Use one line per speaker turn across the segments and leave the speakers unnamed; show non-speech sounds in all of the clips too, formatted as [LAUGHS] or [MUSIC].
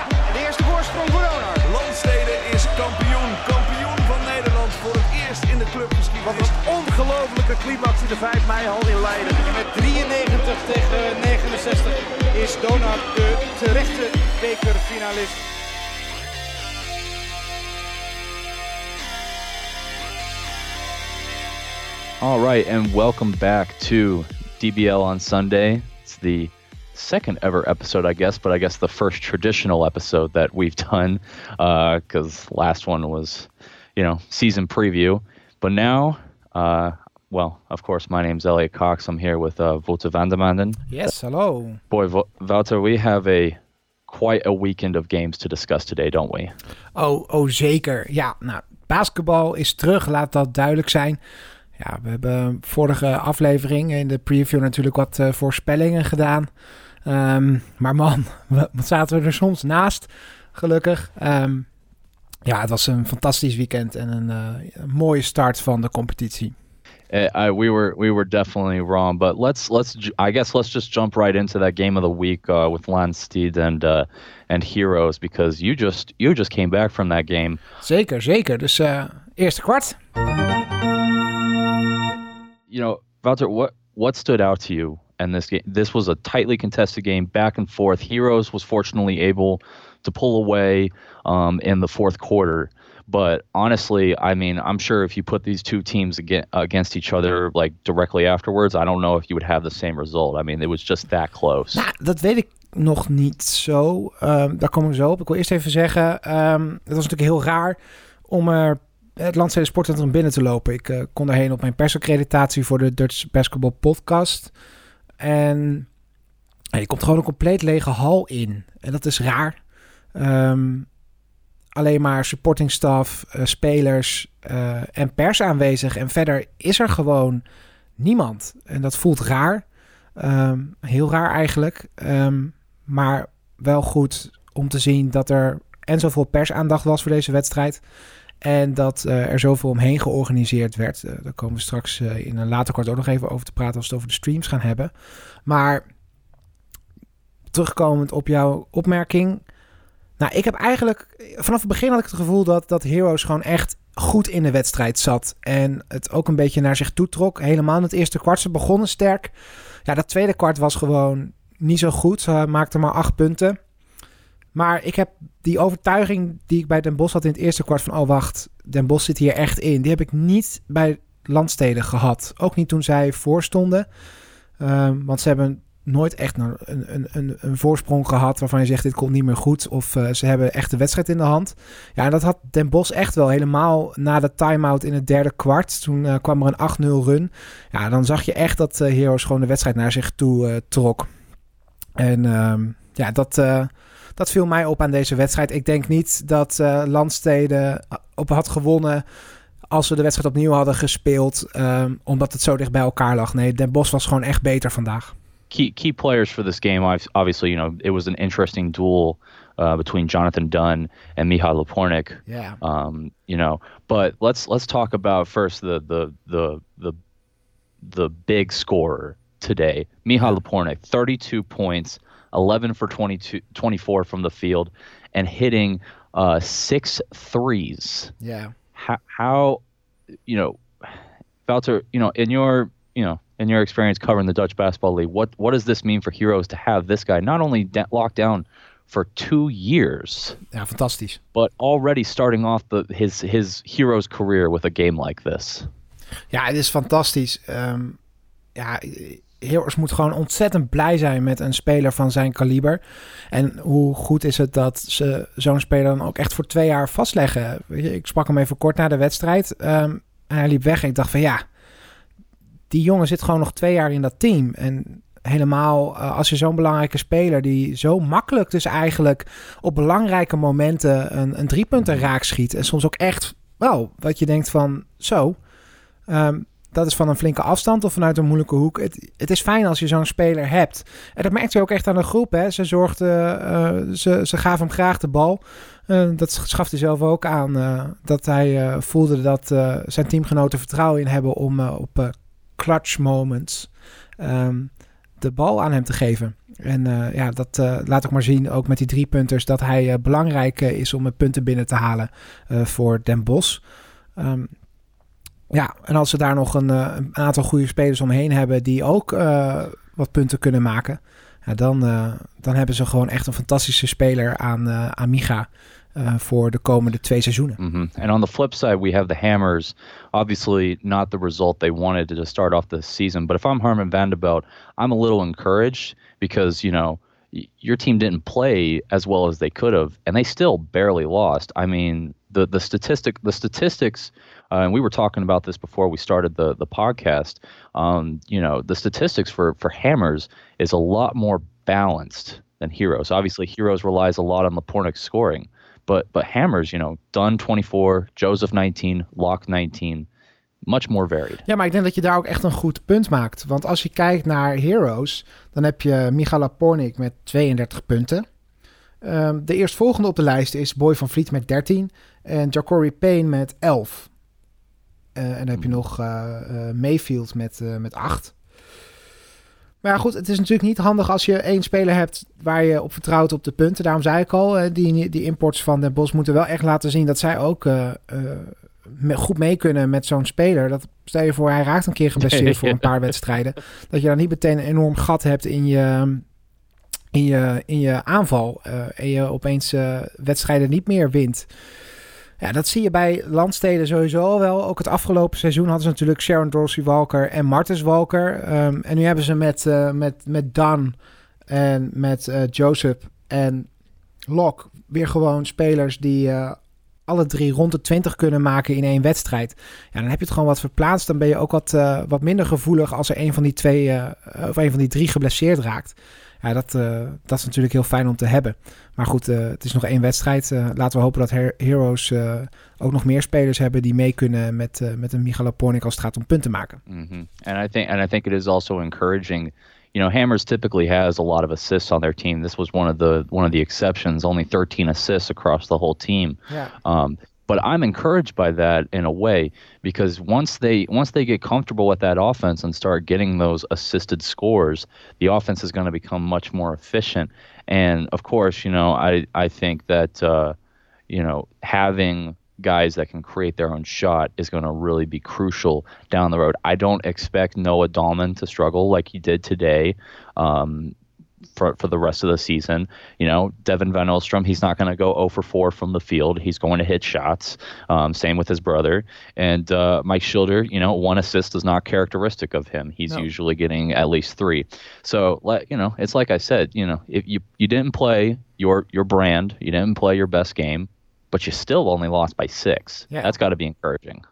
eerste voorsprong voor Donald.
Landstede is kampioen. Kampioen van Nederland voor het eerst in de
Wat
clubgeschiedenis.
een ongelofelijke climax in de 5 mei hal in Leiden.
En met 93 tegen 69 is Donald de terechte bekerfinalist.
All right, and welcome back to DBL on Sunday. It's the second ever episode, I guess, but I guess the first traditional episode that we've [LAUGHS] done because last one was, you know, season preview. But now, uh, well, of course, my name's Elliot Cox. I'm here with uh, Wouter van der Manden.
Yes, hello.
Boy, Wouter, we have a quite a weekend of games to discuss today, don't we?
Oh, oh, zeker. Ja, nou, basketbal is terug, laat dat duidelijk zijn. Ja, we hebben vorige aflevering in de preview natuurlijk wat eh, voorspellingen gedaan. Ehm, maar man, [LAUGHS] wat zaten we er soms naast, gelukkig. Ehm, ja, het was een fantastisch weekend en een, eh, een mooie start van de competitie.
Uh, I, we were we were definitely wrong, but let's let's I guess let's just jump right into that game of the week uh, with Landsteed and uh, and Heroes because you just you just came back from that game.
Zeker, zeker. Dus eh, eerste kwart.
You know, Wouter, what what stood out to you in this game? This was a tightly contested game, back and forth. Heroes was fortunately able to pull away um, in the fourth quarter. But honestly, I mean, I'm sure if you put these two teams aga- against each other like directly afterwards, I don't know if you would have the same result. I mean, it was just that close.
Nou, dat weet ik nog niet zo. Ehm, daar komen we zo op. Ik wil eerst even zeggen, ehm, het was natuurlijk heel raar om er het Landsteden Sportcentrum binnen te lopen. Ik eh, kon daarheen op mijn persaccreditatie voor de Dutch Basketball Podcast. En je komt gewoon een compleet lege hal in. En dat is raar. Ehm, alleen maar supporting staff, eh, spelers eh, en pers aanwezig. En verder is er gewoon niemand. En dat voelt raar. Ehm, heel raar eigenlijk. Ehm, maar wel goed om te zien dat er en zoveel persaandacht was voor deze wedstrijd. En dat eh, er zoveel omheen georganiseerd werd. Eh, daar komen we straks eh, in een later kort ook nog even over te praten als we het over de streams gaan hebben. Maar terugkomend op jouw opmerking. Nou, ik heb eigenlijk vanaf het begin had ik het gevoel dat, dat Heroes gewoon echt goed in de wedstrijd zat. En het ook een beetje naar zich toe trok. Helemaal in het eerste kwart. Ze begonnen sterk. Ja, dat tweede kwart was gewoon niet zo goed. Ze maakten maar acht punten. Maar ik heb die overtuiging die ik bij Den Bosch had in het eerste kwart van... oh wacht, Den Bosch zit hier echt in. Die heb ik niet bij Landsteden gehad. Ook niet toen zij voorstonden. Ehm, want ze hebben nooit echt een, een, een, een voorsprong gehad... waarvan je zegt dit komt niet meer goed. Of eh, ze hebben echt de wedstrijd in de hand. Ja, en dat had Den Bosch echt wel helemaal na de time-out in het derde kwart. Toen eh, kwam er een 8-0 run. Ja, dan zag je echt dat eh, Heroes gewoon de wedstrijd naar zich toe trok. En ehm, ja, dat, eh, dat viel mij op aan deze wedstrijd. Ik denk niet dat eh Landstede op had gewonnen als we de wedstrijd opnieuw hadden gespeeld. ehm, omdat het zo dicht bij elkaar lag. Nee, Den Bosch was gewoon echt beter vandaag.
key key players for this game. Obviously, you know, it was an interesting duel uh, between Jonathan Dunn and Mihai Lapornik.
Ja.
Um, you know, but let's let's talk about first the the the the the big scorer today. Mihai Lapornik, 32 points, 11 for 22, 24 from the field, and hitting uh, six threes.
Yeah.
How, how you know, Valter, you know, in your you know in your experience covering the Dutch basketball league, what what does this mean for Heroes to have this guy not only da- locked down for two years,
ja, fantastisch.
but already starting off the his his Heroes career with a game like this?
Ja, het is fantastisch. Ehm, ja, Heroes moet gewoon ontzettend blij zijn met een speler van zijn kaliber. En hoe goed is het dat ze zo'n speler dan ook echt voor twee jaar vastleggen. Ik sprak hem even kort na de wedstrijd. ehm, en hij liep weg en ik dacht van ja, die jongen zit gewoon nog twee jaar in dat team. En helemaal eh, als je zo'n belangrijke speler die zo makkelijk dus eigenlijk op belangrijke momenten een, een driepunten raak schiet. En soms ook echt wel wat je denkt van zo. Ehm, dat is van een flinke afstand of vanuit een moeilijke hoek. Het, het is fijn als je zo'n speler hebt. En dat merkte je ook echt aan de groep. Hè. Ze, zorgde, eh, ze, ze gaven hem graag de bal. Eh, dat schafte hij zelf ook aan. eh, dat hij voelde dat zijn teamgenoten vertrouwen in hebben om op clutch moments... ehm, de bal aan hem te geven. En ja, dat laat ik maar zien, ook met die drie punters, dat hij belangrijk is om punten binnen te halen voor Den Bos. Um, ja, en als ze daar nog een, een, aantal goede spelers omheen hebben die ook wat punten kunnen maken, ja, dan, dan hebben ze gewoon echt een fantastische speler aan, aan Micha. Uh, voor de komende twee seizoenen.
Mm. And on the flip side, we have the Hammers. Obviously, not the result they wanted to start off the season. But if I'm Harmon Vanderbilt, I'm a little encouraged because you know your team didn't play as well as they could have, and they still barely lost. I mean, the the statistic the statistics, uh, and we were talking about this before we started the the podcast. Um, you know, the statistics for for Hammers is a lot more balanced than Heroes. Obviously, Heroes relies a lot on Lapornik scoring. But but Hammers, you know, Dunn 24, Joseph 19, Locke 19. Much more varied.
Ja, maar ik denk dat je daar ook echt een goed punt maakt. Want als je kijkt naar Heroes, dan heb je Michala Pornik met 32 punten. Um, de eerstvolgende op de lijst is Boy van Vliet met 13 en Jacory Payne met 11. Uh, en dan heb je hmm. nog uh, uh, Mayfield met, met 8. Maar ja, goed, het is natuurlijk niet handig als je één speler hebt waar je op vertrouwt op de punten. Daarom zei ik al, die, die imports van Den Bos moeten wel echt laten zien dat zij ook uh, uh, goed mee kunnen met zo'n speler. Dat, stel je voor, hij raakt een keer geblesseerd voor [LAUGHS] een paar wedstrijden. Dat je dan niet meteen een enorm gat hebt in je, in je, in je aanval. Uh, en je opeens wedstrijden niet meer wint. Ja, dat zie je bij landsteden sowieso wel. Ook het afgelopen seizoen hadden ze natuurlijk Sharon Dorsey Walker en Martens Walker. Um, en nu hebben ze met, uh, met, met Dan en met uh, Joseph en Locke weer gewoon spelers die uh, alle drie rond de 20 kunnen maken in één wedstrijd. Ja, dan heb je het gewoon wat verplaatst. Dan ben je ook wat, wat minder gevoelig als er een van die twee of een van die drie geblesseerd raakt. Ja, dat, uh, dat is natuurlijk heel fijn om te hebben. Maar goed, uh, het is nog één wedstrijd. Uh, laten we hopen dat Her Heroes ook nog meer spelers hebben die mee kunnen met, met een Michael Pornik als het gaat om punten maken.
Mm -hmm. And I think and I think it is also encouraging. You know, Hammers typically has a lot of assists on their team. This was one of the one of the exceptions. Only 13 assists across the whole team.
Yeah.
Um, but I'm encouraged by that in a way because once they once they get comfortable with that offense and start getting those assisted scores, the offense is going to become much more efficient. And of course, you know, I I think that uh, you know having guys that can create their own shot is going to really be crucial down the road. I don't expect Noah Dahlman to struggle like he did today. Um, for, for the rest of the season. You know, Devin Van Ostrom, he's not going to go 0 for 4 from the field. He's going to hit shots. Um, same with his brother. And uh, Mike Schilder, you know, one assist is not characteristic of him. He's no. usually getting at least three. So, let you know, it's like I said, you know, if you, you didn't play your, your brand, you didn't play your best game, but you still only lost by six. Yeah. That's got to be encouraging.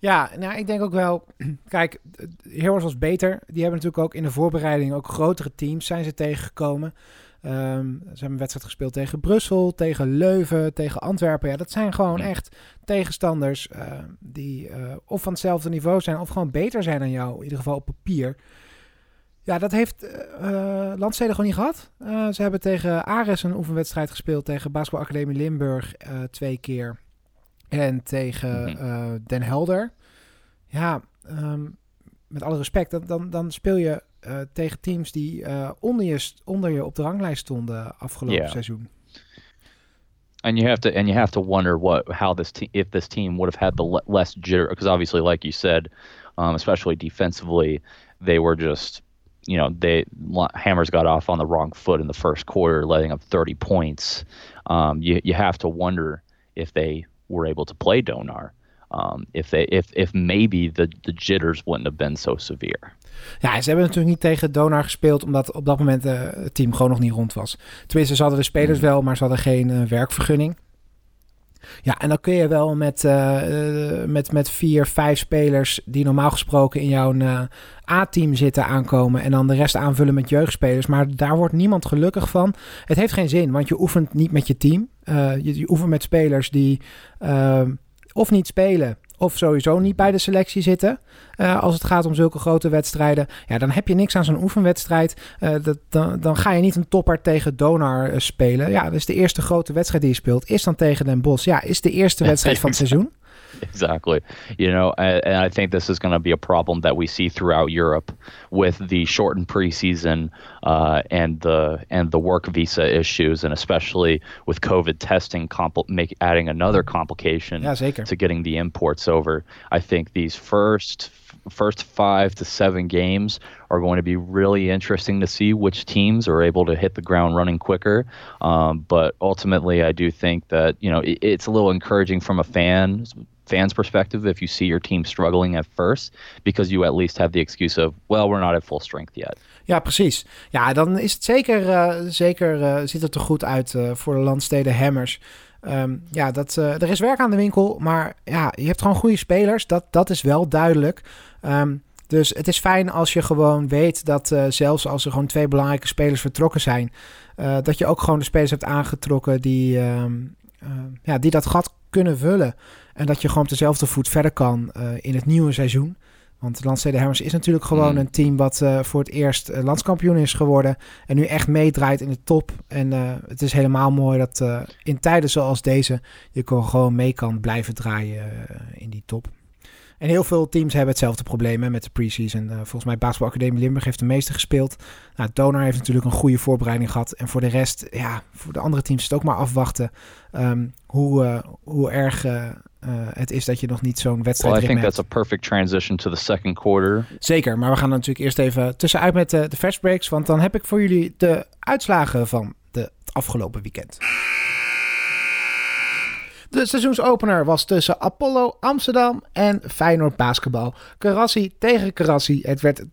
Ja, nou, ik denk ook wel. [CLEARS THROAT] Kijk, Heroes was beter. Die hebben natuurlijk ook in de voorbereiding ook grotere teams zijn ze tegengekomen. Um, ze hebben een wedstrijd gespeeld tegen Brussel, tegen Leuven, tegen Antwerpen. Ja, dat zijn gewoon echt tegenstanders uh, die uh, of van hetzelfde niveau zijn of gewoon beter zijn dan jou, in ieder geval op papier. Ja, dat heeft uh, Landsteden gewoon niet gehad. ze hebben tegen Ares een oefenwedstrijd gespeeld, tegen Basketbalacademie Limburg twee keer. En tegen uh, Den Helder. Ja, um, met alle respect, dan, dan, dan speel je uh, tegen teams die uh, onder, je, onder je op de ranglijst stonden afgelopen yeah. seizoen.
And you have to and you have to wonder what how this team if this team would have had the less jitter because obviously like you said, um, especially defensively, they were just you know they Hammers got off on the wrong foot in the first quarter, letting up 30 points. Um, you you have to wonder if they were able to play Donar. Um, if, they, if, if maybe the, the jitters wouldn't have been so severe.
Ja, ze hebben natuurlijk niet tegen Donar gespeeld, omdat op dat moment uh, het team gewoon nog niet rond was. Tenminste, ze hadden de spelers mm. wel, maar ze hadden geen uh, werkvergunning. Ja, en dan kun je wel met, uh, met, met vier, vijf spelers die normaal gesproken in jouw A-team zitten aankomen. En dan de rest aanvullen met jeugdspelers. Maar daar wordt niemand gelukkig van. Het heeft geen zin, want je oefent niet met je team. Je, je oefent met spelers die of niet spelen of sowieso niet bij de selectie zitten. Uh, als het gaat om zulke grote wedstrijden. Ja, dan heb je niks aan zo'n oefenwedstrijd. Uh, dat, dan, dan ga je niet een topper tegen Donar uh, spelen. Ja, dat is de eerste grote wedstrijd die je speelt. Is dan tegen Den Bosch. Ja, is de eerste wedstrijd van het seizoen.
Exactly. You know, and, and I think this is going to be a problem that we see throughout Europe with the shortened preseason uh, and the and the work visa issues, and especially with COVID testing, compl- make adding another complication to getting the imports over. I think these first first five to seven games are going to be really interesting to see which teams are able to hit the ground running quicker. Um, but ultimately, I do think that you know it, it's a little encouraging from a fan fan's perspective if you see your team struggling at first because you at least have the excuse of well we're not at full strength yet.
Ja, precies. Ja, dan is het zeker, eh, zeker eh, ziet het er goed uit eh, voor de landsteden Hammers. Ehm, ja, dat, er is werk aan de winkel, maar ja, je hebt gewoon goede spelers. Dat, dat is wel duidelijk. Ehm, dus het is fijn als je gewoon weet dat eh, zelfs als er gewoon twee belangrijke spelers vertrokken zijn, eh, dat je ook gewoon de spelers hebt aangetrokken die, ehm, eh, ja, die dat gat kunnen vullen. En dat je gewoon op dezelfde voet verder kan in het nieuwe seizoen. Want Landstede Hammers is natuurlijk gewoon
Mm.
een team wat voor het eerst landskampioen is geworden. En nu echt meedraait in de top. En het is helemaal mooi dat in tijden zoals deze je gewoon mee kan blijven draaien in die top. En heel veel teams hebben hetzelfde probleem hè, met de preseason. Eh, volgens mij Basketball Academie Limburg heeft de meeste gespeeld. Nou, Donar heeft natuurlijk een goede voorbereiding gehad. En voor de rest, ja, voor de andere teams is het ook maar afwachten ehm, hoe, eh, hoe erg eh, het is dat je nog niet zo'n wedstrijd
Well, I think
hebt.
that's a perfect transition to the second quarter.
Zeker, maar we gaan natuurlijk eerst even tussenuit met de, de fast breaks. Want dan heb ik voor jullie de uitslagen van de, het afgelopen weekend. De seizoensopener was tussen Apollo Amsterdam en Feyenoord Basketbal. Karassi tegen Karassi. Het werd 53-74.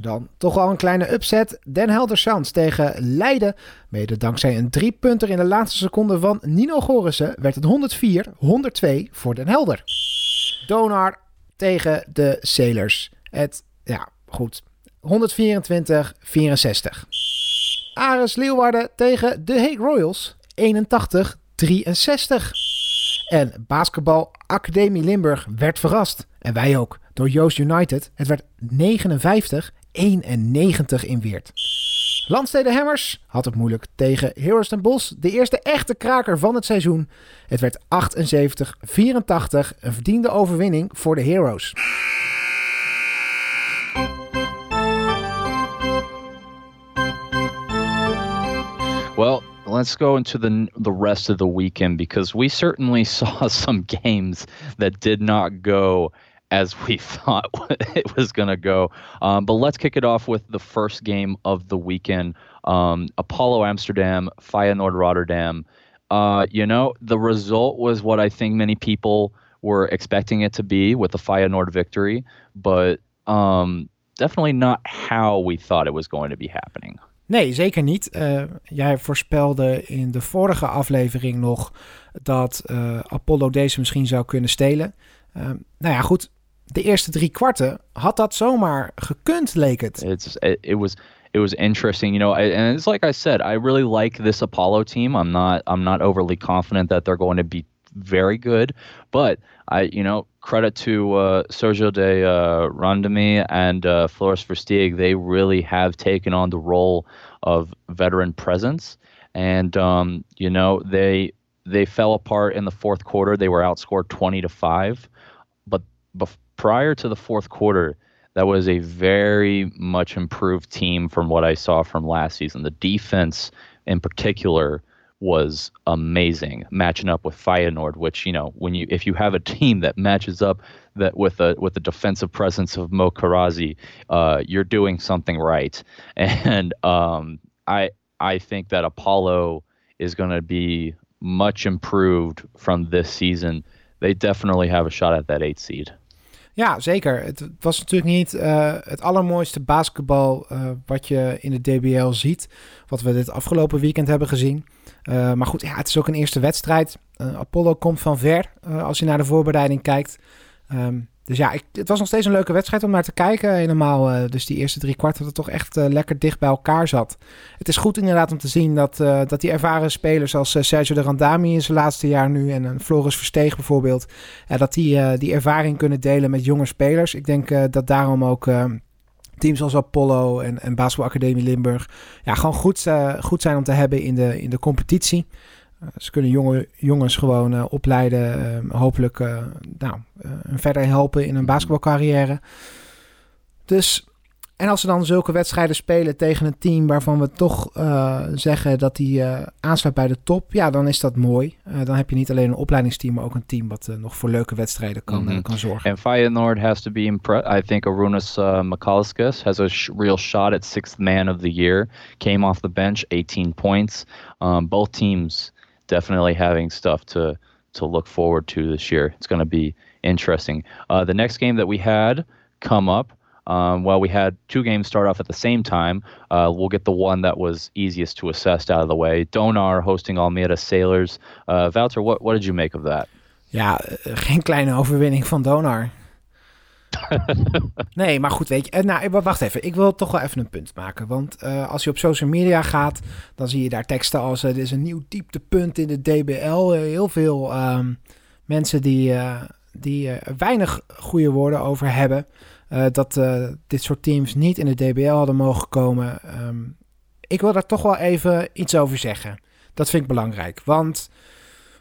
Dan toch wel een kleine upset. Den Helder Sans tegen Leiden. Mede dankzij een driepunter in de laatste seconde van Nino Gorissen werd het 104-102 voor Den Helder. Donar tegen de Sailors. Het, ja, goed. 124-64. Ares Leeuwarden tegen de Hague Royals. 81-63. En Basketbal Academie Limburg werd verrast. En wij ook. Door Joost United. Het werd 59-91 in Weert. Landstede Hammers had het moeilijk tegen Heroes Bos. De eerste echte kraker van het seizoen. Het werd 78-84. Een verdiende overwinning voor de Heroes.
Well, let's go into the the rest of the weekend because we certainly [LAUGHS] saw some games that did not go as we [LAUGHS] thought [LAUGHS] it was going to go. Um, but let's kick it off with the first game of the weekend: um, Apollo Amsterdam, Feyenoord Rotterdam. Uh, you know, the result was what I think many people were expecting it to be with the Feyenoord victory, but um, definitely not how we thought it was going to be happening.
Nee, zeker niet. Eh, jij voorspelde in de vorige aflevering nog dat eh, Apollo deze misschien zou kunnen stelen. Eh, nou ja, goed. De eerste drie kwarten had dat zomaar gekund, leek het.
It's it, was it was interesting, you know. And it's like I said, I really like this Apollo team. I'm not I'm not overly confident that they're going to be very good, but I you know credit to uh, Sergio de uh, Rondemi and uh, Floris Versteeg. They really have taken on the role of veteran presence, and um, you know they they fell apart in the fourth quarter. They were outscored twenty to five, but bef- prior to the fourth quarter, that was a very much improved team from what I saw from last season. The defense, in particular, was amazing, matching up with Feyenoord. Which you know, when you if you have a team that matches up that with a with the defensive presence of Mo Karazi, uh, you're doing something right. [LAUGHS] And um, I I think that Apollo is going to be much improved from this season. They definitely have a shot at that eight seed.
Ja, zeker. Het was natuurlijk niet uh, het allermooiste basketbal uh, wat je in de DBL ziet. Wat we dit afgelopen weekend hebben gezien. Uh, maar goed, ja, het is ook een eerste wedstrijd. Apollo komt van ver als je naar de voorbereiding kijkt. Um, dus ja, ik, het was nog steeds een leuke wedstrijd om naar te kijken. Helemaal, dus die eerste drie kwart dat het toch echt lekker dicht bij elkaar zat. Het is goed inderdaad om te zien dat, dat die ervaren spelers als Sergio de Randami in zijn laatste jaar nu... en Floris Versteeg bijvoorbeeld, dat die die ervaring kunnen delen met jonge spelers. Ik denk dat daarom ook teams als Apollo en, en Basketball Academie Limburg... Ja, gewoon goed, goed zijn om te hebben in de, in de competitie. ze kunnen jonge jongens gewoon eh, opleiden. eh, hopelijk nou, verder helpen in een basketbalcarrière. Dus, en als ze dan zulke wedstrijden spelen tegen een team waarvan we toch uh, zeggen dat die aansluit bij de top, ja, dan is dat mooi. dan heb je niet alleen een opleidingsteam, maar ook een team wat nog voor leuke wedstrijden kan, mm -hmm. kan zorgen.
And Feyenoord has to be impressed. I think Arunas uh, has a sh real shot at sixth man of the year. Came off the bench, 18 points. Um, both teams definitely having stuff to to look forward to this year. It's going to be interesting. Uh, the next game that we had come up. Um, well, we had two games start off at the same time. Uh, we'll get the one that was easiest to assess out of the way. Donar hosting Almeida Sailors. Uh, Wouter, what, what did you make of that?
Ja, geen kleine overwinning van Donar. [LAUGHS] nee, maar goed, weet je. Nou, wacht even. Ik wil toch wel even een punt maken. Want uh, als je op social media gaat, dan zie je daar teksten als... Uh, er is een nieuw dieptepunt in de DBL. Uh, heel veel um, mensen die, die weinig goede woorden over hebben. Dat dit soort teams niet in de DBL hadden mogen komen. Um, ik wil daar toch wel even iets over zeggen. Dat vind ik belangrijk. Want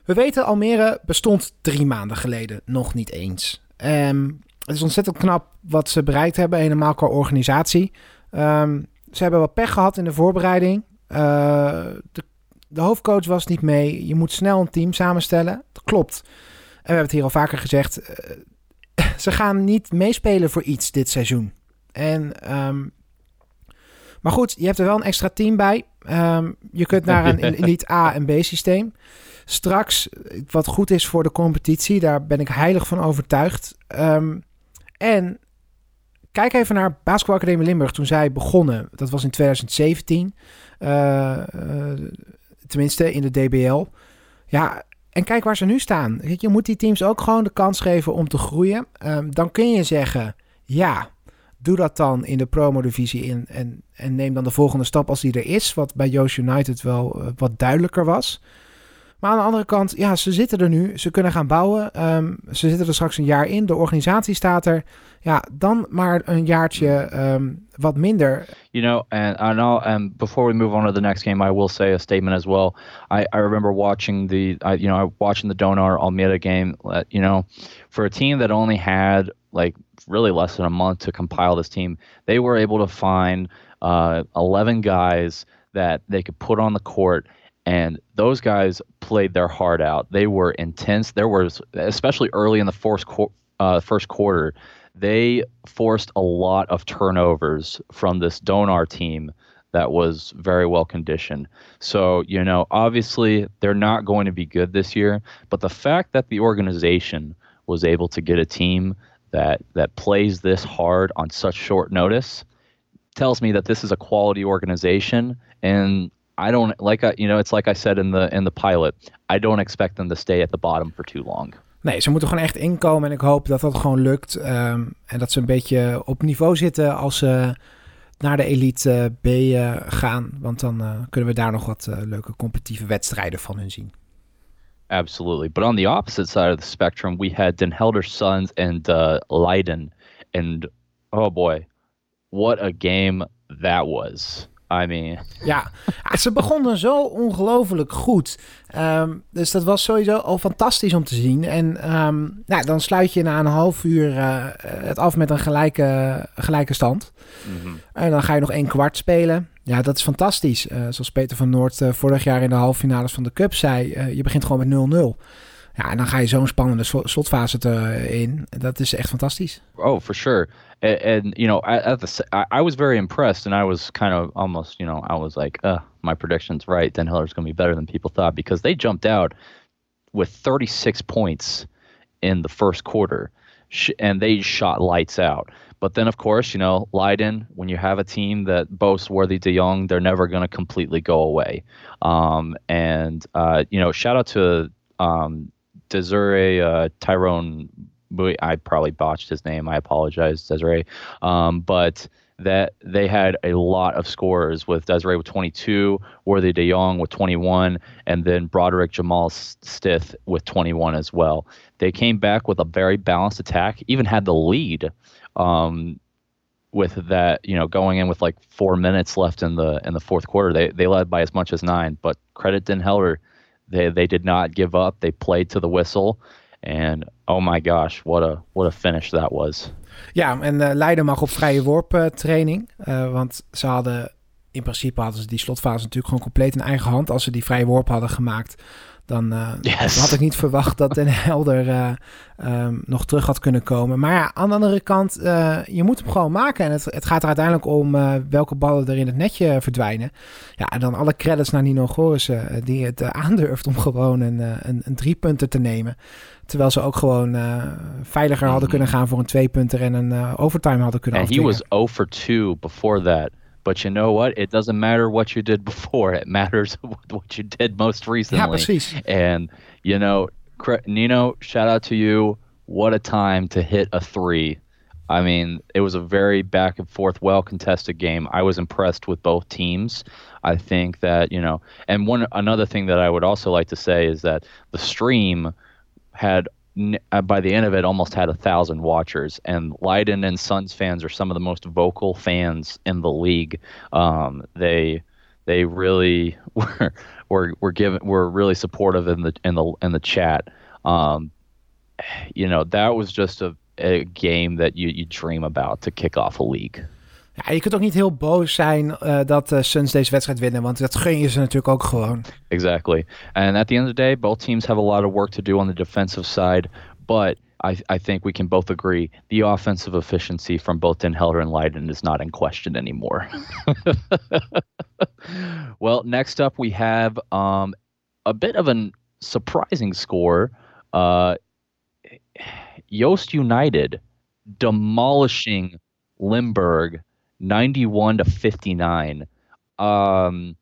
we weten, Almere bestond drie maanden geleden nog niet eens. Um, het is ontzettend knap wat ze bereikt hebben, helemaal qua organisatie. Um, ze hebben wat pech gehad in de voorbereiding. Uh, de, de, hoofdcoach was niet mee. Je moet snel een team samenstellen. Dat klopt. En we hebben het hier al vaker gezegd. [LAUGHS] ze gaan niet meespelen voor iets dit seizoen. En, um, maar goed, je hebt er wel een extra team bij. Um, je kunt [LAUGHS] naar een Elite A en B systeem. Straks, wat goed is voor de competitie, daar ben ik heilig van overtuigd. Um, en kijk even naar Basketbalacademie Limburg toen zij begonnen. Dat was in 2017. Uh, uh, tenminste in de DBL. Ja, en kijk waar ze nu staan. Je moet die teams ook gewoon de kans geven om te groeien. Um, dan kun je zeggen, ja, doe dat dan in de promo-divisie in. En, en neem dan de volgende stap als die er is. Wat bij Joost United wel uh, wat duidelijker was. Maar aan de andere kant, ja, ze zitten er nu. Ze kunnen gaan bouwen. Um, ze zitten er straks een jaar in. De organisatie staat er. Ja, dan maar een jaartje um, wat minder.
You know, and and before we move on to the next game, I will say a statement as well. I, I remember watching the, I, you know, watching the Donar Almeida game. Uh, you know, for a team that only had like really less than a month to compile this team, they were able to find uh, 11 guys that they could put on the court and those guys played their heart out. They were intense. There was, especially early in the first, uh, first quarter, they forced a lot of turnovers from this Donar team that was very well conditioned. So, you know, obviously they're not going to be good this year, but the fact that the organization was able to get a team that that plays this hard on such short notice tells me that this is a quality organization and I don't like I, you know it's like I said in the in the pilot. I don't expect them to stay at the bottom for too long.
Nee, ze moeten gewoon echt inkomen en ik hoop dat dat gewoon lukt. Um, en dat ze een beetje op niveau zitten als ze naar de Elite B uh, gaan. Want dan uh, kunnen we daar nog wat uh, leuke competitieve wedstrijden van hun zien.
Absolutely. But on the opposite side of the spectrum, we had Den Helder Sons and uh, Leiden. And oh boy, what a game that was. I mean.
Ja, ze begonnen zo ongelooflijk goed. Um, dus dat was sowieso al fantastisch om te zien. En um, nou, dan sluit je na een half uur uh, het af met een gelijke, gelijke stand. Mm -hmm. En dan ga je nog één kwart spelen. Ja, dat is fantastisch. Uh, zoals Peter van Noord uh, vorig jaar in de halve finales van de Cup zei. je begint gewoon met 0-0. Ja, en dan ga je zo'n spannende slotfase te, in. Dat is echt fantastisch.
Oh, for sure. And, and you know, at the I, I, was very impressed, and I was kind of almost, you know, I was like, uh, my prediction's right. Den Hiller's going to be better than people thought because they jumped out with 36 points in the first quarter, and they shot lights out. But then, of course, you know, Leiden, when you have a team that boasts Worthy de Jong, they're never going to completely go away. Um, and, uh, you know, shout out to um, Desiree uh, Tyrone. I probably botched his name. I apologize, Desiree. Um, but that they had a lot of scores with Desiree with 22, Worthy de Jong with 21, and then Broderick Jamal Stith with 21 as well. They came back with a very balanced attack, even had the lead um, with that, you know, going in with like four minutes left in the in the fourth quarter. They they led by as much as nine, but credit Den Heller they they did not give up. They played to the whistle, and oh my gosh, what a what a finish that was.
Ja, en uh, Leiden mag op vrije worp uh, training. Uh, want ze hadden in principe hadden ze die slotfase natuurlijk gewoon compleet in eigen hand. Als ze die vrije worp hadden gemaakt, dan, uh, yes. had ik niet verwacht dat Den Helder uh, um, nog terug had kunnen komen. Maar ja, aan de andere kant, uh, je moet hem gewoon maken. En het, het gaat er uiteindelijk om welke ballen er in het netje verdwijnen. Ja, en dan alle credits naar Nino Gorissen, die het aandurft om gewoon een, een, een drie punten te nemen. Terwijl ze ook gewoon veiliger hadden kunnen gaan voor een twee punter en een overtime hadden kunnen
And he was 0 for 2 before that. But you know what? It doesn't matter what you did [LAUGHS] before. It matters [LAUGHS] what you did most recently.
Precies.
And, you know, Nino, shout out to you. What a time to hit a three. I mean, it was a very back and forth, well contested game. I was impressed with both teams. I think that, you know, and one another thing that I would also like to say is that the stream had by the end of it, almost had a thousand watchers. And Leiden and Suns fans are some of the most vocal fans in the league. Um, they they really [LAUGHS] were were were given were really supportive in the in the in the chat. Um, you know, that was just a, a game that you you dream about to kick off a league.
Ja, je kunt ook niet heel boos zijn uh, dat uh, Suns deze wedstrijd winnen, want dat gun je ze natuurlijk ook gewoon.
Exactly. And at the end of the day, both teams have a lot of work to do on the defensive side, but I, I think we can both agree the offensive efficiency from both Den Helder and Leiden is not in question anymore. [LAUGHS] well, next up we have um, a bit of a surprising score. Uh, Yost United demolishing Limburg 91 to 59. Um,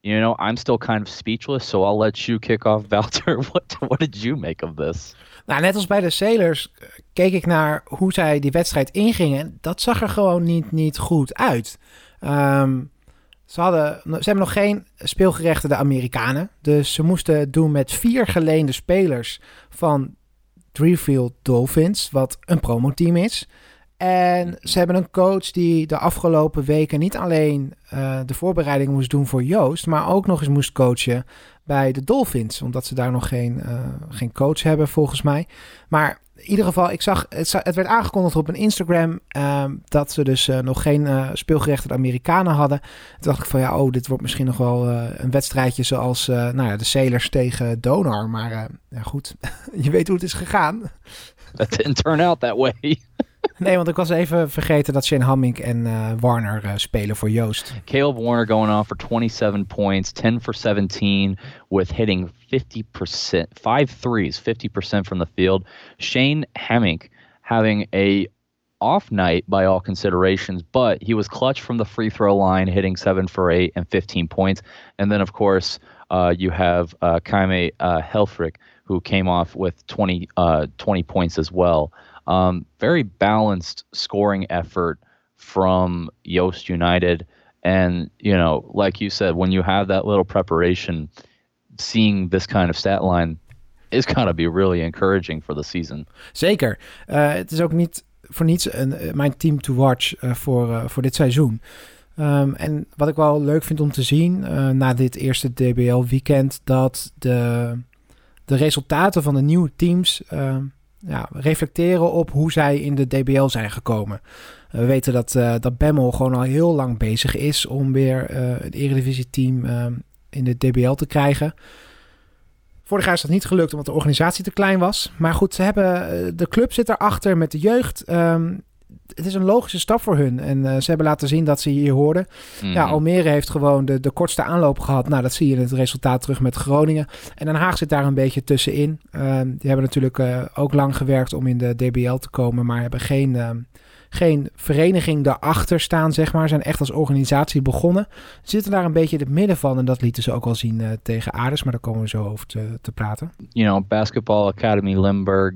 you know, I'm still kind of speechless, so I'll let you kick off, [LAUGHS] Walter. What, what did you make of this?
Nou, net als bij de Sailors eh, keek ik naar hoe zij die wedstrijd ingingen. Dat zag er gewoon niet, niet goed uit. Um, ze, hadden, ze hebben nog geen speelgerechtigde Amerikanen. Dus ze moesten doen met vier geleende spelers van Driefield Dolphins, wat een promoteam is. En ze hebben een coach die de afgelopen weken niet alleen uh, de voorbereiding moest doen voor Joost, maar ook nog eens moest coachen bij de Dolphins. Omdat ze daar nog geen, uh, geen coach hebben, volgens mij. Maar in ieder geval, ik zag, het, het werd aangekondigd op een Instagram uh, dat ze dus uh, nog geen speelgerechtigde Amerikanen hadden. Toen dacht ik van ja, oh, dit wordt misschien nog wel een wedstrijdje zoals nou ja, de Sailors tegen Donar. Maar ja, goed, [LAUGHS] je weet hoe het is gegaan.
That didn't turn out that way. [LAUGHS]
nee, want ik was even vergeten dat Shane Hamming en uh, Warner uh, spelen voor Joost.
Caleb Warner going on for 27 points, 10 for 17 with hitting 50%, five threes, 50% from the field. Shane Hamming having a off night by all considerations, but he was clutch from the free throw line, hitting 7 for 8 and 15 points. And then, of course, uh, you have uh, Kaime uh, Helfrich, who came off with 20, uh, 20 points as well. Um, very balanced scoring effort from Yost United. And, you know, like you said, when you have that little preparation, seeing this kind of stat line is going to be really encouraging for the season.
Zeker. Uh, het is ook niet voor niets een, uh, mijn team to watch uh, voor, uh, voor dit seizoen. Um, en wat ik wel leuk vind om te zien na dit eerste DBL-weekend, dat de, de resultaten van de nieuwe teams uh, ja, reflecteren op hoe zij in de DBL zijn gekomen. We weten dat, uh, dat Bemmel gewoon al heel lang bezig is om weer uh, een Eredivisie team uh, in de DBL te krijgen. Vorig jaar is dat niet gelukt omdat de organisatie te klein was. Maar goed, ze hebben, de club zit erachter met de jeugd. Um, het is een logische stap voor hun. En uh, ze hebben laten zien dat ze hier hoorden. Mm. Ja, Almere heeft gewoon de, de kortste aanloop gehad. Nou, dat zie je in het resultaat terug met Groningen. En Den Haag zit daar een beetje tussenin. Uh, die hebben natuurlijk uh, ook lang gewerkt om in de DBL te komen, maar hebben geen, ehm, geen vereniging daarachter staan, zeg maar. Zijn echt als organisatie begonnen. Zitten daar een beetje in het midden van. En dat lieten ze ook al zien uh, tegen Aardes, maar daar komen we zo over te, te praten.
You know, Basketball Academy Limburg.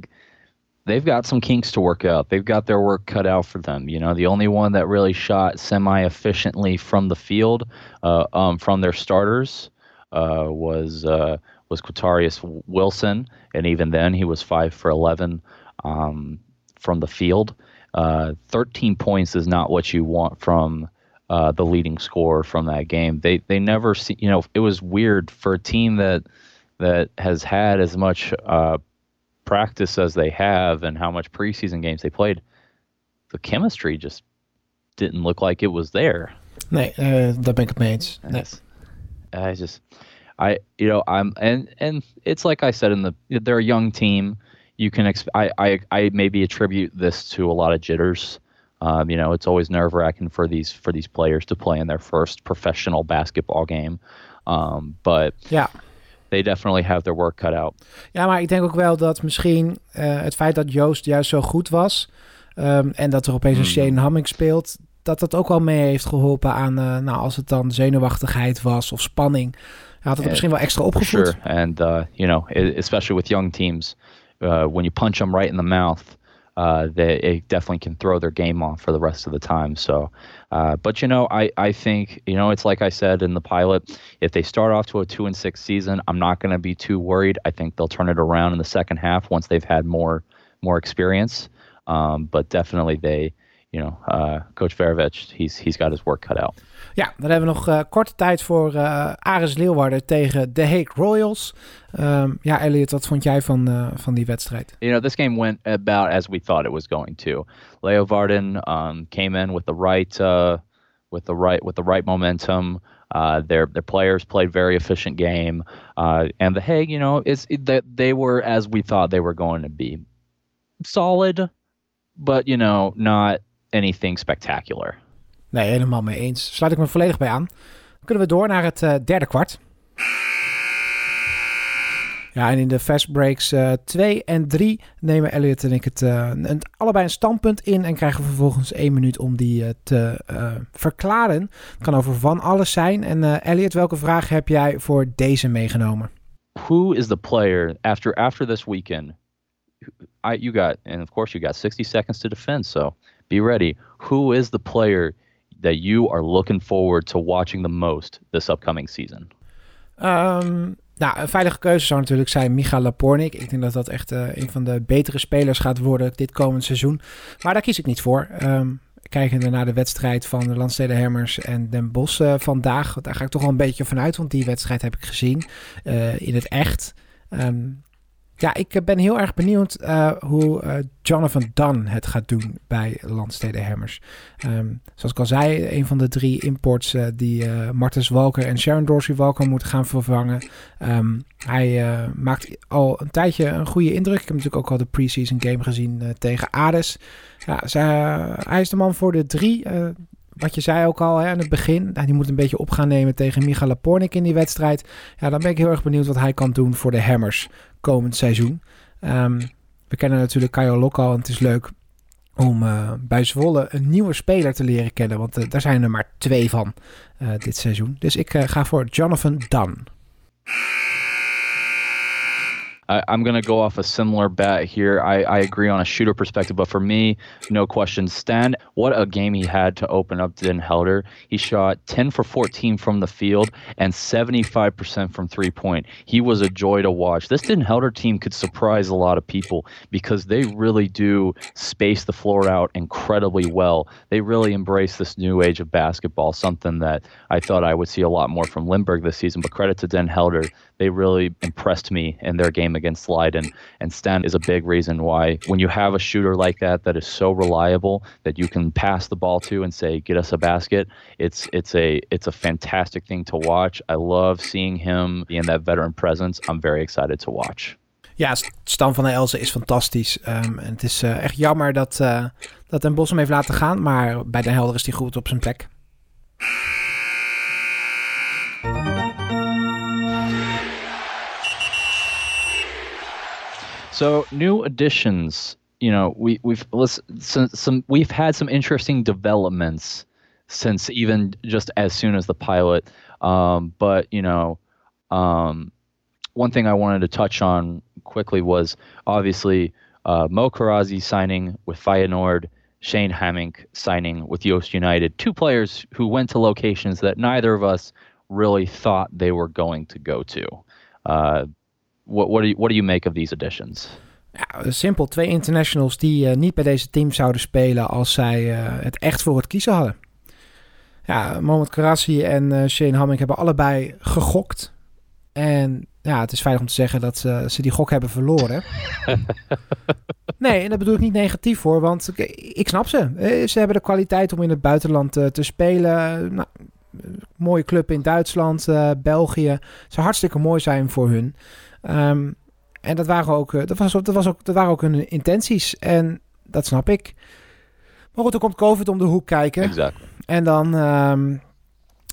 They've got some kinks to work out. They've got their work cut out for them. You know, the only one that really shot semi efficiently from the field, uh, um, from their starters, uh, was uh, was Quatarius Wilson, and even then he was five for eleven um, from the field. Uh, thirteen points is not what you want from. Uh, the leading scorer from that game. They they never see you know it was weird for a team that that has had as much uh, practice as they have and how much preseason games they played, the chemistry just didn't look like it was there.
Nee, uh, daar ben ik het mee eens. Nee.
I just, I, you know, I'm, and and it's like I said in the, they're a young team. You can, exp- I, I, I maybe attribute this to a lot of jitters. Um, you know, it's always nerve wracking for these for these players to play in their first professional basketball game. Um, but
ja.
They definitely have their work cut out.
Ja, maar ik denk ook wel dat misschien uh, het feit dat Joost juist zo goed was um, en dat er opeens een
Hmm.
Shane Hamming speelt, dat dat ook wel mee heeft geholpen aan, uh, nou, als het dan zenuwachtigheid was of spanning, had het misschien wel extra opgevoed.
Sure, and uh, you know, e- especially with young teams, uh, when you punch them right in the mouth, uh, they it definitely can throw their game off for the rest of the time. So, uh, but you know, I I think you know it's like I said in the pilot, if they start off to a two and six season, I'm not going to be too worried. I think they'll turn it around in the second half once they've had more more experience. Um, but definitely they. You know, uh, Coach Verovich, he's he's got his work cut out.
Ja, dan hebben we nog uh, korte tijd voor uh, Aris Leeuwarden tegen de Hague Royals. Um, ja, Elliot, wat vond jij van, uh, van die wedstrijd?
You know, this game went about as we thought it was going to. Leo Varden um, came in with the right, uh, with the right, with the right momentum. Uh, their their players played very efficient game, uh, and the Hague, you know, it's it, that they were as we thought they were going to be, solid, but you know, not anything spectacular.
Nee, helemaal mee eens. Sluit ik me volledig bij aan. Dan kunnen we door naar het uh, derde kwart. Ja, en in de fast breaks 2 uh, en 3 nemen Elliot en ik het uh, een, allebei een standpunt in en krijgen vervolgens één minuut om die uh, te verklaren. Het kan over van alles zijn. En Elliot, welke vraag heb jij voor deze meegenomen?
Who is the player after after this weekend? I, you got, and of course you got 60 seconds to defend, so be ready. Who is the player that you are looking forward to watching the most this upcoming season?
Um, nou, een veilige keuze zou natuurlijk zijn Micha Lapornik. Ik denk dat dat echt uh, een van de betere spelers gaat worden dit komend seizoen. Maar daar kies ik niet voor. Um, kijkende naar de wedstrijd van de Landstede Hammers en Den Bosch uh, vandaag. Daar ga ik toch wel een beetje vanuit, want die wedstrijd heb ik gezien uh, in het echt. Um, ja, ik ben heel erg benieuwd uh, hoe uh, Jonathan Dunn het gaat doen bij Landstede Hammers. Um, zoals ik al zei, een van de drie imports die Martens Walker en Sharon Dorsey Walker moeten gaan vervangen. Um, hij maakt al een tijdje een goede indruk. Ik heb natuurlijk ook al de preseason game gezien tegen Ades. Ja, zij, hij is de man voor de drie. Wat je zei ook al hè, aan het begin. Die moet een beetje op gaan nemen tegen Micha Lapornik in die wedstrijd. Ja, dan ben ik heel erg benieuwd wat hij kan doen voor de Hammers komend seizoen. Um, we kennen natuurlijk Kajo Lokal en het is leuk om uh, bij Zwolle een nieuwe speler te leren kennen. Want uh, daar zijn er maar twee van uh, dit seizoen. Dus ik ga voor Jonathan Dunn.
I, I'm going to go off a similar bet here. I, I agree on a shooter perspective, but for me, no question. Stan, what a game he had to open up Den Helder. He shot 10 for 14 from the field and 75% from three point. He was a joy to watch. This Den Helder team could surprise a lot of people because they really do space the floor out incredibly well. They really embrace this new age of basketball, something that I thought I would see a lot more from Lindbergh this season. But credit to Den Helder, they really impressed me in their game against Leiden. And Stan is a big reason why when you have a shooter like that that is so reliable that you can pass the ball to and say, get us a basket, it's it's a it's a fantastic thing to watch. I love seeing him in that veteran presence. I'm very excited to watch.
Ja, Stan van der Elzen is fantastisch. Um, en het is uh, echt jammer dat, uh, dat Den Bos hem heeft laten gaan. Maar bij Den Helder is hij goed op zijn plek.
So new additions, you know, we we've some, some we've had some interesting developments since even just as soon as the pilot. Um, but you know, um, one thing I wanted to touch on quickly was obviously uh, Mo Karazi signing with Feyenoord, Shane Hamink signing with Yost United, two players who went to locations that neither of us really thought they were going to go to. Uh, what, what, do you, what do you make of these additions?
Ja, simpel. Twee internationals die uh, niet bij deze team zouden spelen als zij uh, het echt voor het kiezen hadden. Ja, Mohamed Karasi en uh, Shane Hamming hebben allebei gegokt. En ja, het is veilig om te zeggen dat ze, ze die gok hebben verloren. [LAUGHS] nee, en dat bedoel ik niet negatief voor, want ik, ik snap ze. Eh, Ze hebben de kwaliteit om in het buitenland eh, te spelen. Nou, eh, mooie club in Duitsland, eh, België. Het zou hartstikke mooi zijn voor hun. Ehm, en dat waren ook, eh, dat was, dat was ook, dat waren ook hun intenties. En dat snap ik. Maar goed, er komt COVID om de hoek kijken.
Exactly.
En dan, ehm,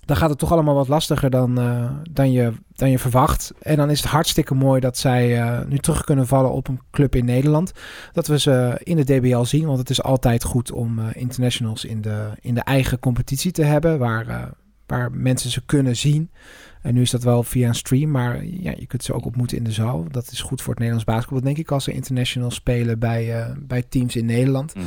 dan gaat het toch allemaal wat lastiger dan, eh, dan, je, dan je verwacht. En dan is het hartstikke mooi dat zij eh, nu terug kunnen vallen op een club in Nederland. Dat we ze in de DBL zien. Want het is altijd goed om internationals in de, in de eigen competitie te hebben. Waar, waar mensen ze kunnen zien. En nu is dat wel via een stream, maar ja, je kunt ze ook ontmoeten in de zaal. Dat is goed voor het Nederlands basketbal, denk ik, als ze international spelen bij, eh, bij teams in Nederland.
Mhm.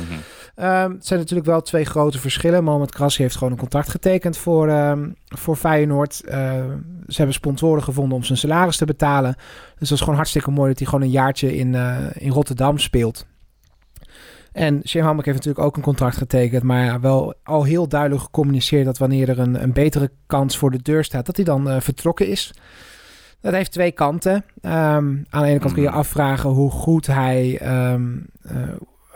Ehm, het zijn natuurlijk wel twee grote verschillen. Moment Krassi heeft gewoon een contract getekend voor, ehm, voor Feyenoord. Eh, ze hebben sponsoren gevonden om zijn salaris te betalen. Dus dat is gewoon hartstikke mooi dat hij gewoon een jaartje in, eh, in Rotterdam speelt. En Shane Hammack heeft natuurlijk ook een contract getekend, maar ja, wel al heel duidelijk gecommuniceerd dat wanneer er een, een betere kans voor de deur staat, dat hij dan eh, vertrokken is. Dat heeft twee kanten. Ehm, aan de ene kant kun je
Mhm.
afvragen hoe goed hij, ehm, eh,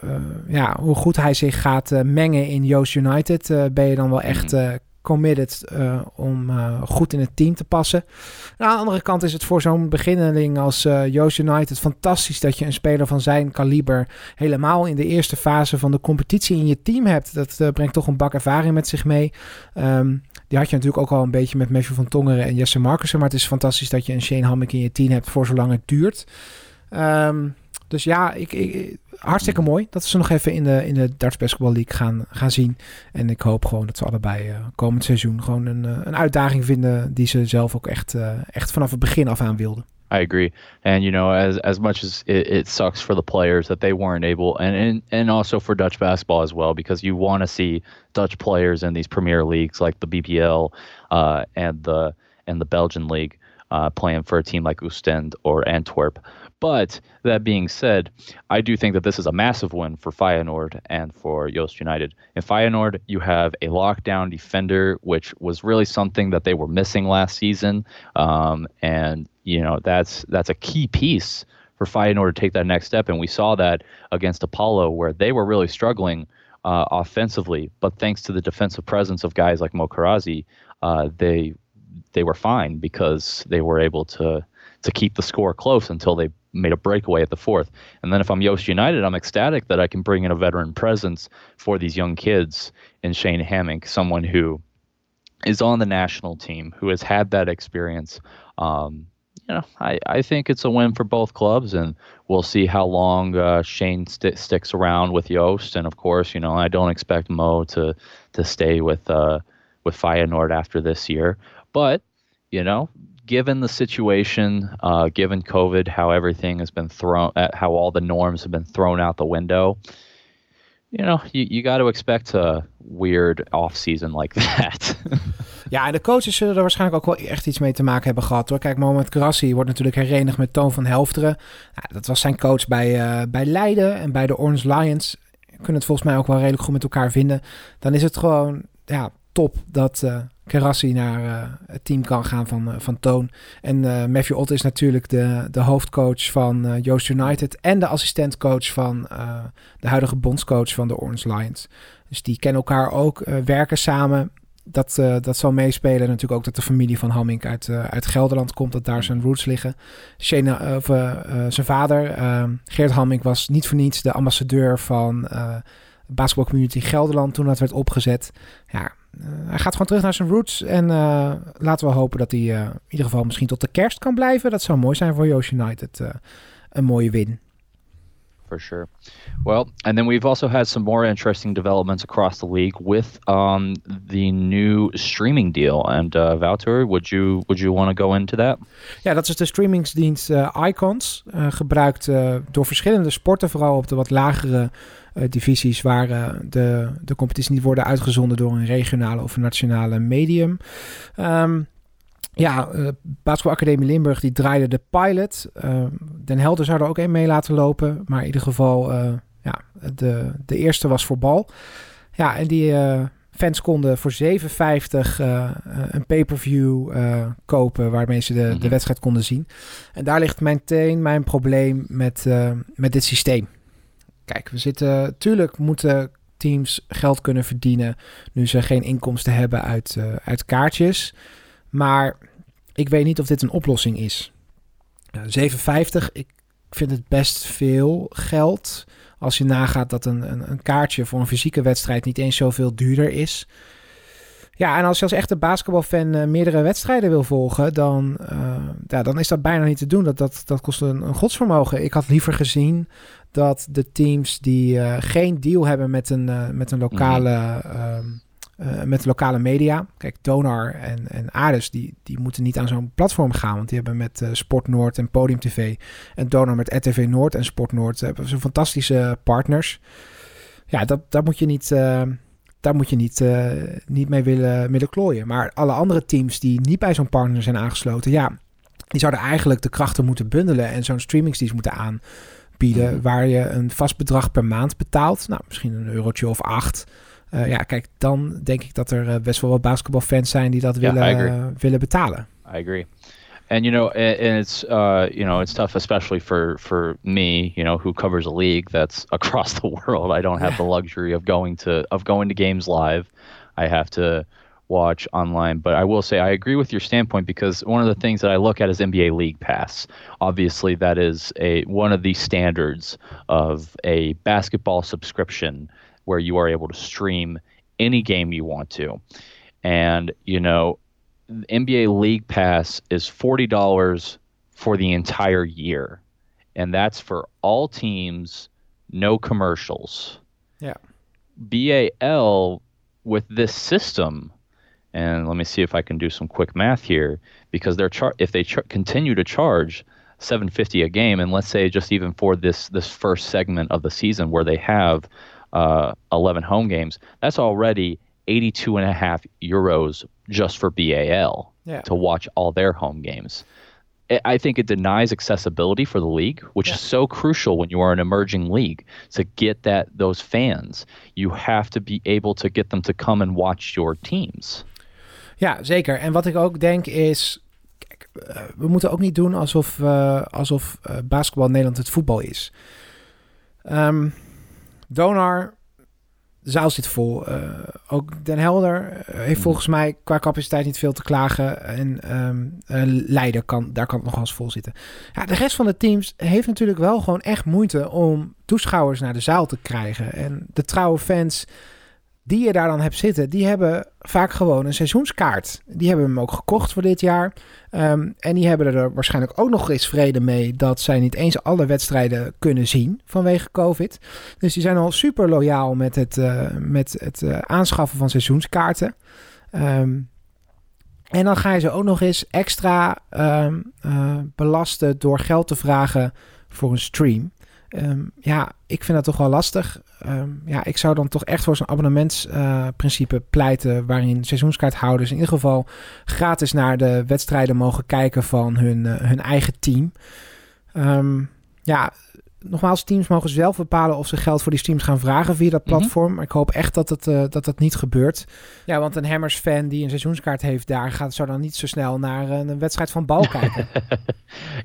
eh, ja, hoe goed hij zich gaat mengen in Joost United. Ben je dan wel echt eh, committed eh, om eh, goed in het team te passen? Nou, aan de andere kant is het voor zo'n beginneling als eh Joost United fantastisch dat je een speler van zijn kaliber helemaal in de eerste fase van de competitie in je team hebt. Dat brengt toch een bak ervaring met zich mee. Ehm, die had je natuurlijk ook al een beetje met Matthew van Tongeren en Jesse Markussen. Maar het is fantastisch dat je een Shane Hammack in je team hebt voor zolang het duurt. Ehm, dus ja, ik, ik, hartstikke mooi dat we ze nog even in de, in de Darts Basketball League gaan, gaan zien. En ik hoop gewoon dat ze allebei eh, komend seizoen gewoon een, eh, een uitdaging vinden die ze zelf ook echt, eh, echt vanaf het begin af aan wilden.
I agree. And you know, as as much as it, it sucks for the players that they weren't able, and and, and also for Dutch basketball as well, because you want to see Dutch players in these Premier leagues like the BPL uh, and the and the Belgian league uh, playing for a team like Oostend or Antwerp. But that being said, I do think that this is a massive win for Feyenoord and for Joost United. In Feyenoord, you have a lockdown defender, which was really something that they were missing last season. Um, and you know that's that's a key piece for Feyenoord to take that next step. And we saw that against Apollo, where they were really struggling uh, offensively, but thanks to the defensive presence of guys like Mokarazi, uh, they they were fine because they were able to to keep the score close until they made a breakaway at the fourth. And then if I'm Yost United, I'm ecstatic that I can bring in a veteran presence for these young kids in Shane Hammock, someone who is on the national team, who has had that experience. Um, you know, I, I think it's a win for both clubs, and we'll see how long uh, Shane st- sticks around with Yost. And of course, you know, I don't expect Mo to to stay with uh, with Feyenoord after this year. But you know, given the situation, uh, given COVID, how everything has been thrown, uh, how all the norms have been thrown out the window, you know, you, you got to expect a weird off season like [LAUGHS] that.
Ja, en de coaches zullen er waarschijnlijk ook wel echt iets mee te maken hebben gehad hoor. Kijk, Moment Krassi wordt natuurlijk herenigd met Toon van Helfteren. Nou, dat was zijn coach bij, eh, bij Leiden en bij de Orange Lions. Kunnen het volgens mij ook wel redelijk goed met elkaar vinden. Dan is het gewoon ja, top dat eh Kerassi naar eh, het team kan gaan van, eh, van Toon. En eh, Matthew Ott is natuurlijk de, de hoofdcoach van Joost United. En de assistentcoach van de huidige bondscoach van de Orange Lions. Dus die kennen elkaar ook, werken samen dat, dat zal meespelen. En natuurlijk ook dat de familie van Hamming uit, uit Gelderland komt, dat daar zijn roots liggen. Of, zijn vader, eh, Geert Hamming, was niet voor niets de ambassadeur van eh Basketball Community Gelderland toen dat werd opgezet. Ja, hij gaat gewoon terug naar zijn roots. En eh, laten we hopen dat hij eh, in ieder geval misschien tot de kerst kan blijven. Dat zou mooi zijn voor Joost United. eh, een mooie win.
for sure. Well, and then we've also had some more interesting developments across the league with um, the new streaming deal. And uh, Wouter, would you would you want to go into that?
Ja, dat is de streamingsdienst eh, Icons. eh, gebruikt eh, door verschillende sporten, vooral op de wat lagere eh, divisies waar eh, de, de competitie niet worden uitgezonden door een regionale of een nationale medium. Ehm, ja, eh Basketbalacademie Limburg die draaide de pilot. Ehm, Den Helder zou er ook één mee laten lopen. Maar in ieder geval, eh, ja, de, de eerste was voor bal. Ja, en die, eh, fans konden voor 7,50 uh, een pay-per-view uh, kopen waarmee ze de, de wedstrijd konden zien. En daar ligt meteen mijn probleem met, uh, met dit systeem. Kijk, we zitten, tuurlijk moeten teams geld kunnen verdienen nu ze geen inkomsten hebben uit, uit kaartjes. Maar ik weet niet of dit een oplossing is. 7,50, ik vind het best veel geld. Als je nagaat dat een, een, een, kaartje voor een fysieke wedstrijd niet eens zoveel duurder is. Ja, en als je als echte basketbalfan uh, meerdere wedstrijden wil volgen, dan, uh, ja, dan is dat bijna niet te doen. Dat, dat, dat kost een, een godsvermogen. Ik had liever gezien dat de teams die uh, geen deal hebben met een, met een lokale. Uh, met lokale media. Kijk, Donar en, en Ares, die, die moeten niet aan zo'n platform gaan. Want die hebben met Sport Noord en Podium TV. En Donar met RTV Noord en Sport Noord. hebben ze fantastische partners. Ja, dat, daar moet je niet, daar moet je niet, niet mee willen, willen klooien. Maar alle andere teams die niet bij zo'n partner zijn aangesloten. Ja, die zouden eigenlijk de krachten moeten bundelen. En zo'n streamingsdienst moeten aanbieden. Waar je een vast bedrag per maand betaalt. Nou, misschien een eurotje of acht. Uh, ja, kijk, dan denk ik dat er uh, best wel wat basketbalfans zijn die dat willen, willen betalen.
I agree. And you know, and, and it's uh, you know, it's tough, especially for for me, you know, who covers a league that's [LAUGHS] across the world. I don't have the luxury of going to of going to games live. I have to watch online. But I will say I agree with your standpoint because one of the things that I look at is NBA League Pass. Obviously, that is a one of the standards of a basketball subscription where you are able to stream any game you want to. And, you know, NBA League Pass is $40 for the entire year. And that's for all teams, no commercials.
Yeah.
BAL with this system, and let me see if I can do some quick math here, because they're char- if they char- continue to charge 750 a game, and let's say just even for this this first segment of the season where they have uh, 11 home games, that's already 82 and a half euros just for BAL
yeah.
to watch all their home games. I think it denies accessibility for the league, which
yeah.
is so crucial when you are an emerging league to get that those fans. You have to be able to get them to come and watch your teams.
Ja, zeker. En wat ik ook denk is, kijk, uh, we moeten ook niet doen alsof, uh, alsof uh, basketbal Nederland het voetbal is. Um, Donar, de zaal zit vol. Uh, ook Den Helder heeft volgens mij qua capaciteit niet veel te klagen. En um, uh, Leiden kan, daar kan het nog eens vol zitten. Ja, de rest van de teams heeft natuurlijk wel gewoon echt moeite om toeschouwers naar de zaal te krijgen. En de trouwe fans die je daar dan hebt zitten, die hebben vaak gewoon een seizoenskaart. Die hebben hem ook gekocht voor dit jaar. Um, en die hebben er waarschijnlijk ook nog eens vrede mee dat zij niet eens alle wedstrijden kunnen zien vanwege COVID. Dus die zijn al super loyaal met het, uh, met het uh, aanschaffen van seizoenskaarten. Um, en dan ga je ze ook nog eens extra um, uh, belasten door geld te vragen voor een stream. Um, ja, ik vind dat toch wel lastig. Um, ja, ik zou dan toch echt voor zo'n abonnementsprincipe pleiten... waarin seizoenskaarthouders in ieder geval gratis naar de wedstrijden mogen kijken van hun, uh, hun eigen team. Um, ja, nogmaals, teams mogen zelf bepalen of ze geld voor die streams gaan vragen via dat platform. Mm-hmm. Maar ik hoop echt dat het, uh, dat, dat niet gebeurt. Ja, want een Hammers fan die een seizoenskaart heeft daar gaat zo dan niet zo snel naar een wedstrijd van bal [LAUGHS] kijken.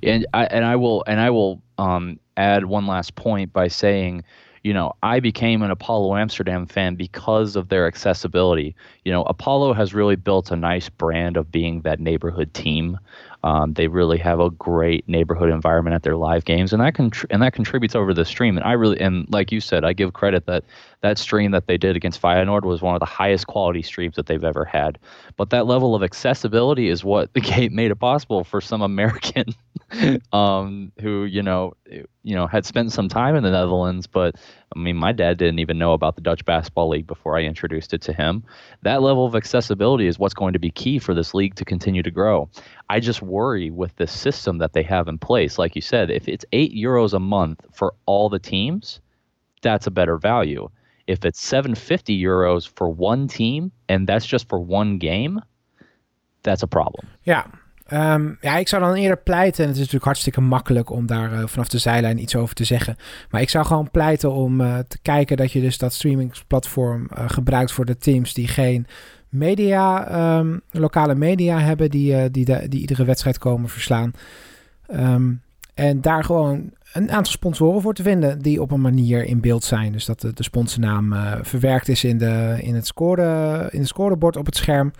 and, I, and I will, and I will um, add one last point by saying, you know, I became an Apollo Amsterdam fan because of their accessibility. You know, Apollo has really built a nice brand of being that neighborhood team. Um, they really have a great neighborhood environment at their live games, and that contr- and that contributes over the stream. And I really and like you said, I give credit that that stream that they did against Feyenoord was one of the highest quality streams that they've ever had. But that level of accessibility is what [LAUGHS] made it possible for some American [LAUGHS] um, who you know you know had spent some time in the Netherlands. But I mean, my dad didn't even know about the Dutch Basketball League before I introduced it to him. That level of accessibility is what's going to be key for this league to continue to grow. I just worry with the system that they have in place. Like you said, if it's eight euros a month for all the teams, that's a better value. If it's 750 euros for one team and that's just for one game, that's a problem.
Ja, Ehm, ja, ik zou dan eerder pleiten. En het is natuurlijk hartstikke makkelijk om daar eh, vanaf de zijlijn iets over te zeggen. Maar ik zou gewoon pleiten om uh, te kijken dat je dus dat streamingsplatform uh, gebruikt voor de teams die geen media, um, lokale media hebben, die, die, de, die iedere wedstrijd komen verslaan. Um, en daar gewoon een aantal sponsoren voor te vinden die op een manier in beeld zijn. Dus dat de, de sponsornaam uh, verwerkt is in, de, in, het score, in het scorebord op het scherm.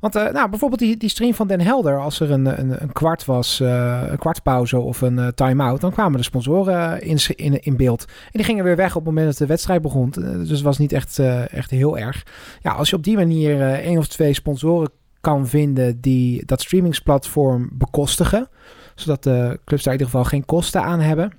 Want uh, nou, bijvoorbeeld die, die stream van Den Helder, als er een, een, een kwart was, uh, een kwartpauze of een time-out, dan kwamen de sponsoren in, in, in beeld. En die gingen weer weg op het moment dat de wedstrijd begon. Dus het was niet echt, echt heel erg. Ja, als je op die manier één of twee sponsoren kan vinden die dat streamingsplatform bekostigen zodat de clubs daar in ieder geval geen kosten aan hebben.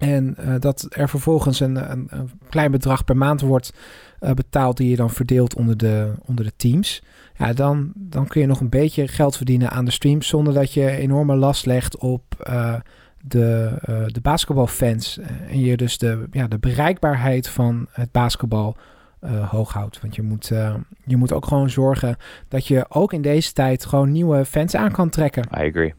En uh, dat er vervolgens een, een, een, klein bedrag per maand wordt uh, betaald die je dan verdeelt onder de, onder de teams. Ja, dan, dan kun je nog een beetje geld verdienen aan de streams zonder dat je enorme last legt op uh, de, de basketbalfans. En je dus de, ja, de bereikbaarheid van het basketbal hoog houdt. Want je moet, je moet ook gewoon zorgen dat je ook in deze tijd gewoon nieuwe fans aan kan trekken.
I agree.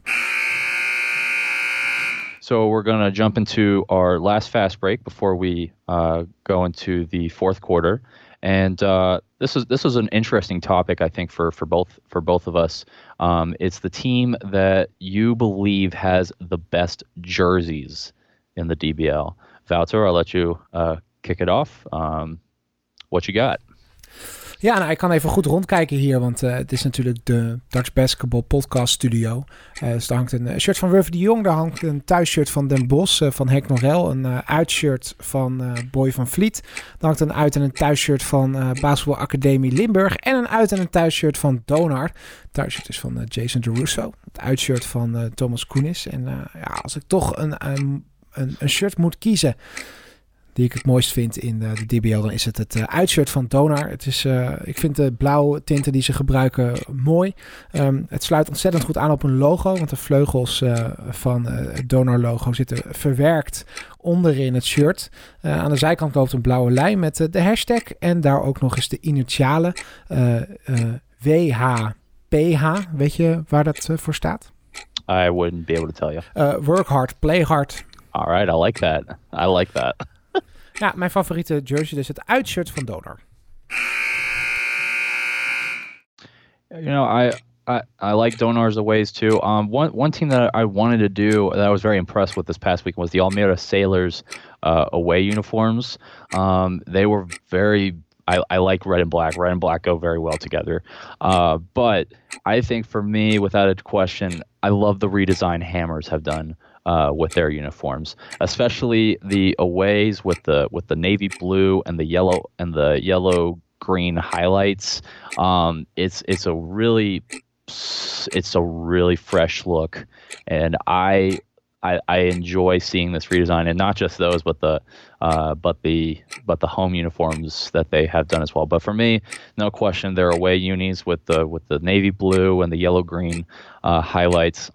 So we're going to jump into our last fast break before we uh, go into the fourth quarter. And uh, this is this is an interesting topic, I think, for for both for both of us. Um, it's the team that you believe has the best jerseys in the DBL. Wouter, I'll let you uh, kick it off. Um, what you got?
Ja, nou, ik kan even goed rondkijken hier, want uh, het is natuurlijk de Dutch Basketball Podcast Studio. Uh, dus daar hangt een shirt van Ruff de Jong, daar hangt een thuisshirt van Den Bos, van Henk Norel, een uitshirt van Boy van Vliet. Daar hangt een uit- en een thuisshirt van Basketball Academie Limburg en een uit- en een thuisshirt van Donar. Thuisshirt is van Jason DeRusso, het uitshirt van Thomas Koenis. En ja, als ik toch een, een, een shirt moet kiezen die ik het mooist vind in de, de DBL, dan is het het uh, uitshirt van Donar. Het is, uh, ik vind de blauwe tinten die ze gebruiken mooi. Um, het sluit ontzettend goed aan op een logo, want de vleugels uh, van het Donar logo zitten verwerkt onderin het shirt. aan de zijkant loopt een blauwe lijn met de hashtag en daar ook nog eens de initialen WHPH. Weet je waar dat voor staat?
I wouldn't be able to tell you.
work hard, play hard.
All right, I like that. I like that.
Ja, mijn favoriete jersey is het uitshirt van Donor.
You know, I I, I like Donar's ways too. Um, one one team that I wanted to do that I was very impressed with this past week was the Almira Sailors uh, away uniforms. Um, they were very. I, I like red and black. Red and black go very well together. Uh, but I think for me, without a question, I love the redesign Hammers have done uh, with their uniforms, especially the aways with the with the navy blue and the yellow and the yellow green highlights. Um, it's it's a really it's a really fresh look, and I. I, I enjoy seeing this redesign, and not just those, but the uh, but the but the home uniforms that they have done as well. But for me, no question, their away unis with the with the navy blue and the yellow green uh, highlights.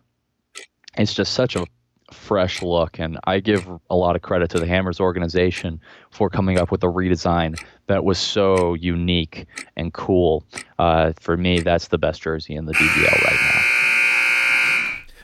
It's just such a fresh look. And I give a lot of credit to the Hammers organization for coming up with a redesign that was so unique and cool. Uh, for me, that's the best jersey in the DBL right now.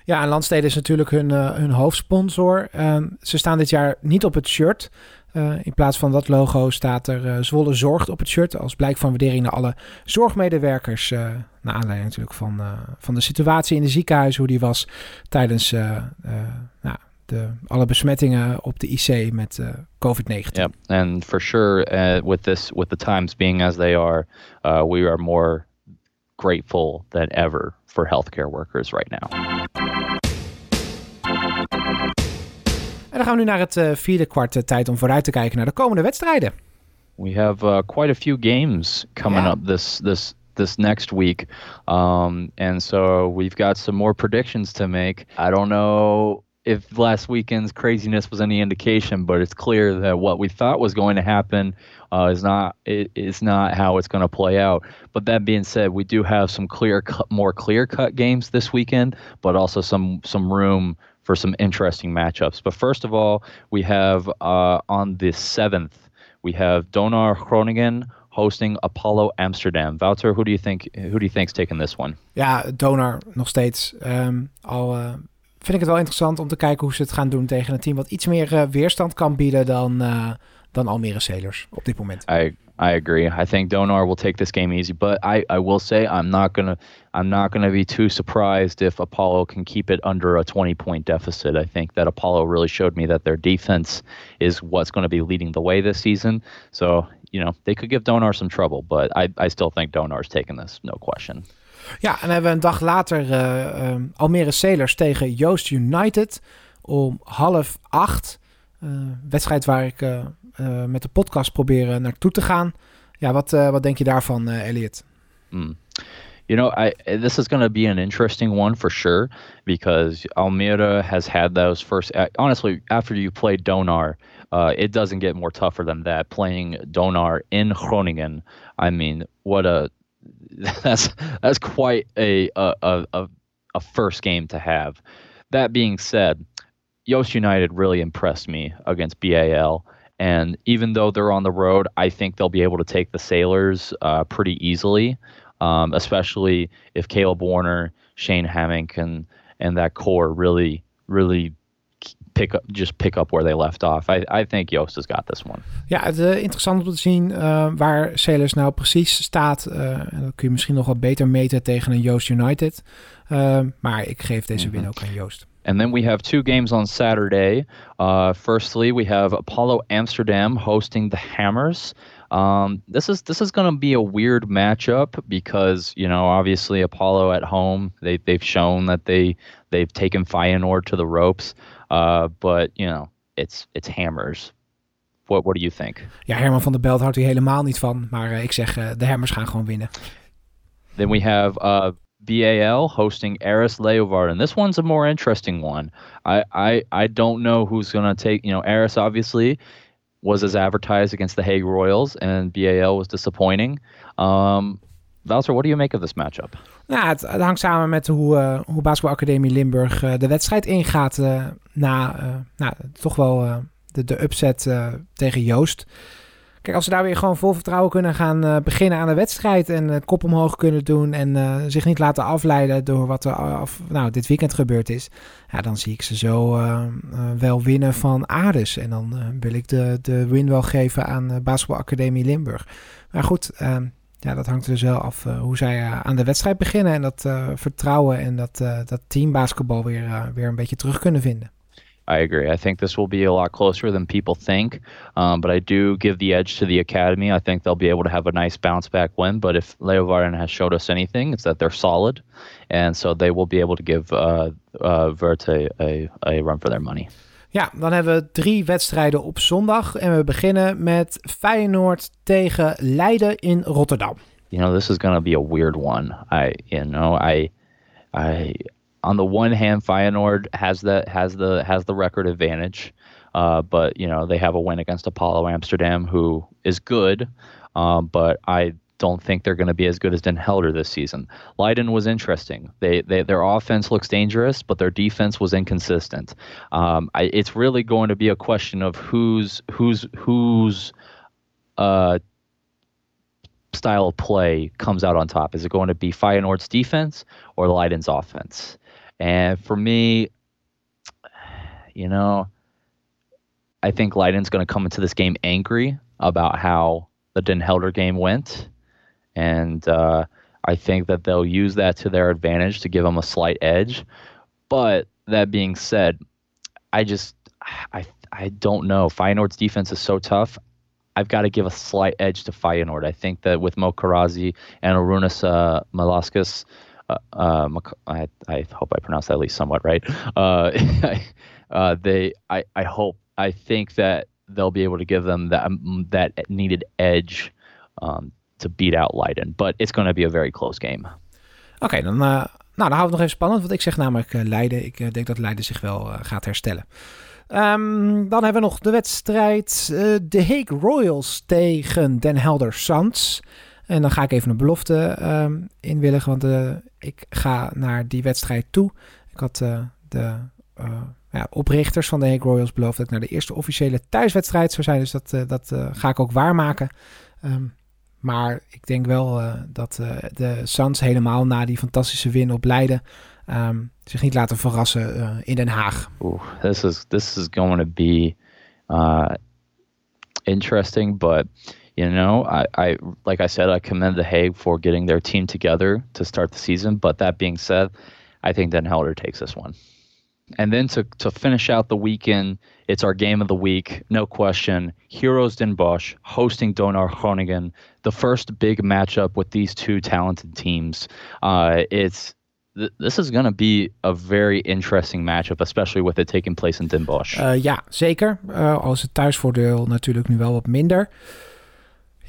Ja, en Landstede is natuurlijk hun, uh, hun hoofdsponsor. Uh, ze staan dit jaar niet op het shirt. Uh, in plaats van dat logo staat er uh, Zwolle Zorgt op het shirt. Als blijk van waardering naar alle zorgmedewerkers. Uh, naar aanleiding natuurlijk van, van de situatie in de ziekenhuis. Hoe die was tijdens nou, de, alle besmettingen op de IC met COVID-19.
Yep, and for sure with this, with the times being as they are, we are more grateful than ever for healthcare workers right now.
Dan gaan we nu naar het uh, vierde kwart tijd om vooruit te kijken naar de komende wedstrijden.
We have uh, quite a few games coming yeah. up this this this next week, um, and so we've got some more predictions to make. I don't know if last weekend's craziness was any indication, but it's clear that what we thought was going to happen uh, is not it, is not how it's going to play out. But that being said, we do have some clear cut, more clear cut games this weekend, but also some some room for some interesting matchups. But first of all, we have uh, on the seventh, we have Donar Groningen hosting Apollo Amsterdam. Wouter, who do you think who do you think's taking this one?
Ja, Donar nog steeds. Um, al uh, vind ik het wel interessant om te kijken hoe ze het gaan doen tegen een team wat iets meer uh, weerstand kan bieden dan, uh, dan Almere Sailors op dit moment.
I I agree. I think Donar will take this game easy, but I, I will say I'm not gonna I'm not gonna be too surprised if Apollo can keep it under a 20 point deficit. I think that Apollo really showed me that their defense is what's going to be leading the way this season. So you know they could give Donar some trouble, but I I still think Donar's taking this, no question.
Ja, en hebben we een dag later uh, um, Almere Sailors tegen Joost United om half acht. Uh, wedstrijd waar ik uh, uh, met de podcast proberen naartoe te gaan. Ja, wat, uh, wat denk je daarvan, uh, Elliot?
Mm. You know, I this is going to be an interesting one for sure because Almere has had those first. Honestly, after you play Donar, uh, it doesn't get more tougher than that. Playing Donar in Groningen, I mean, what a [LAUGHS] that's that's quite a a a, a first game to have. That being said, Yost United really impressed me against BAL. And even though they're on the road, I think they'll be able to take the Sailors uh, pretty easily, um, especially if Caleb Warner, Shane Hammock, and and that core really really pick up just pick up where they left off. I, I think Joost has got this one.
Ja, het is uh, interessant om te zien uh, waar Sailors nou precies staat. Uh, en dat kun je misschien nog wat beter meten tegen een Joost United. maar ik geef deze win ook aan Joost.
And then we have two games on Saturday. Uh, firstly, we have Apollo Amsterdam hosting the Hammers. Um, this is this is going to be a weird matchup because you know obviously Apollo at home they they've shown that they they've taken Feyenoord to the ropes, uh, but you know it's it's Hammers. What what do you think?
Ja, Herman van der Belt houdt hier helemaal niet van, maar uh, ik zeg uh, de Hammers gaan gewoon winnen.
Then we have uh, BAL hosting Eris Leovard, and this one's a more interesting one. I I, I don't know who's gonna take. You know, Eris obviously was as advertised against the Hague Royals, and BAL was disappointing. Um, Wouter, what do you make of this matchup?
Nou, het, het hangt samen met hoe, uh, hoe Basketbalacademie Limburg uh, de wedstrijd ingaat uh, na nou, toch wel de, de upset tegen Joost. Kijk, als ze daar weer gewoon vol vertrouwen kunnen gaan uh, beginnen aan de wedstrijd en kop omhoog kunnen doen en uh, zich niet laten afleiden door wat er af, nou, dit weekend gebeurd is, ja, dan zie ik ze zo wel winnen van Ares. En dan wil ik de, de win wel geven aan Basketbalacademie Limburg. Maar goed, ehm, ja, dat hangt er dus wel af hoe zij aan de wedstrijd beginnen en dat vertrouwen en dat, dat teambasketbal weer, weer een beetje terug kunnen vinden.
I agree. I think this will be a lot closer than people think. Um, but I do give the edge to the academy. I think they'll be able to have a nice bounce back win. But if Leeuwarden has showed us anything, it's that they're solid, and so they will be able to give uh, uh, Verte a, a run for their money.
Ja, dan hebben we drie wedstrijden op zondag. En we beginnen met Feyenoord tegen Leiden in Rotterdam.
You know, this is going to be a weird one. I, you know, I, I, on the one hand, Feyenoord has the has the has the record advantage, uh, but you know they have a win against Apollo Amsterdam, who is good, um, but I don't think they're going to be as good as Den Helder this season. Leiden was interesting. They, they their offense looks dangerous, but their defense was inconsistent. Um, I, it's really going to be a question of who's who's who's uh, style of play comes out on top. Is it going to be Feyenoord's defense or Leiden's offense? And for me, you know, I think Leiden's going to come into this game angry about how the Den Helder game went. And uh, I think that they'll use that to their advantage to give them a slight edge. But that being said, I just, I, I don't know. Feyenoord's defense is so tough. I've got to give a slight edge to Feyenoord. I think that with Mo Karazi and Arunas uh, Malaskis, uh, uh I, I hope I pronounced that at least somewhat right. Uh, [LAUGHS] uh, they, I, I hope, I think that they'll be able to give them that um, that needed edge um, to beat out Leiden. But it's going to be a very close game.
Oké, okay, dan, uh, nou, dan houden we nog even spannend. Want ik zeg namelijk uh, Leiden. Ik denk dat Leiden zich wel gaat herstellen. Um, dan hebben we nog de wedstrijd de Hague Royals tegen Den Helder Sands. En dan ga ik even een belofte um, inwilligen, want uh, ik ga naar die wedstrijd toe. Ik had uh, de uh, ja, oprichters van de Hague Royals beloofd dat ik naar de eerste officiële thuiswedstrijd zou zijn. Dus dat, dat ga ik ook waarmaken. Um, Maar ik denk wel uh, dat uh, de Suns helemaal na die fantastische win op Leiden um, zich niet laten verrassen uh, in Den Haag.
Ooh, this is this is going to be interesting, but you know, I, I like I said, I commend the Hague for getting their team together to start the season. But that being said, I think Den Helder takes this one. And then to, to finish out the weekend, it's our game of the week, no question. Heroes Den Bosch hosting Donar Groningen, the first big matchup with these two talented teams. Uh, it's th- this is going to be a very interesting matchup, especially with it taking place in Den Bosch.
Uh, ja, zeker. Uh, als het thuisvoordeel natuurlijk nu wel wat minder.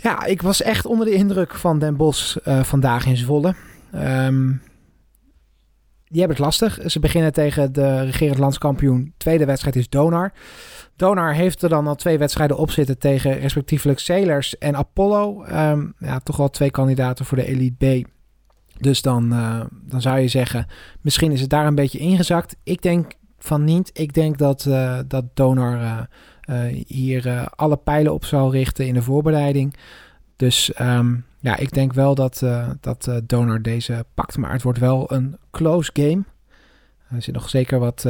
Ja, ik was echt onder de indruk van Den Bosch uh, vandaag in Zwolle. Um, die hebben het lastig. Ze beginnen tegen de regerend landskampioen. Tweede wedstrijd is Donar. Donar heeft er dan al twee wedstrijden op zitten tegen respectievelijk Sailors en Apollo. Um, ja, toch wel twee kandidaten voor de Elite B. Dus dan, uh, dan zou je zeggen, misschien is het daar een beetje ingezakt. Ik denk van niet. Ik denk dat, uh, dat Donar hier alle pijlen op zal richten in de voorbereiding. Dus um, ja, ik denk wel dat, uh, dat uh, deze pakt. Maar het wordt wel een close game. Er zitten nog zeker wat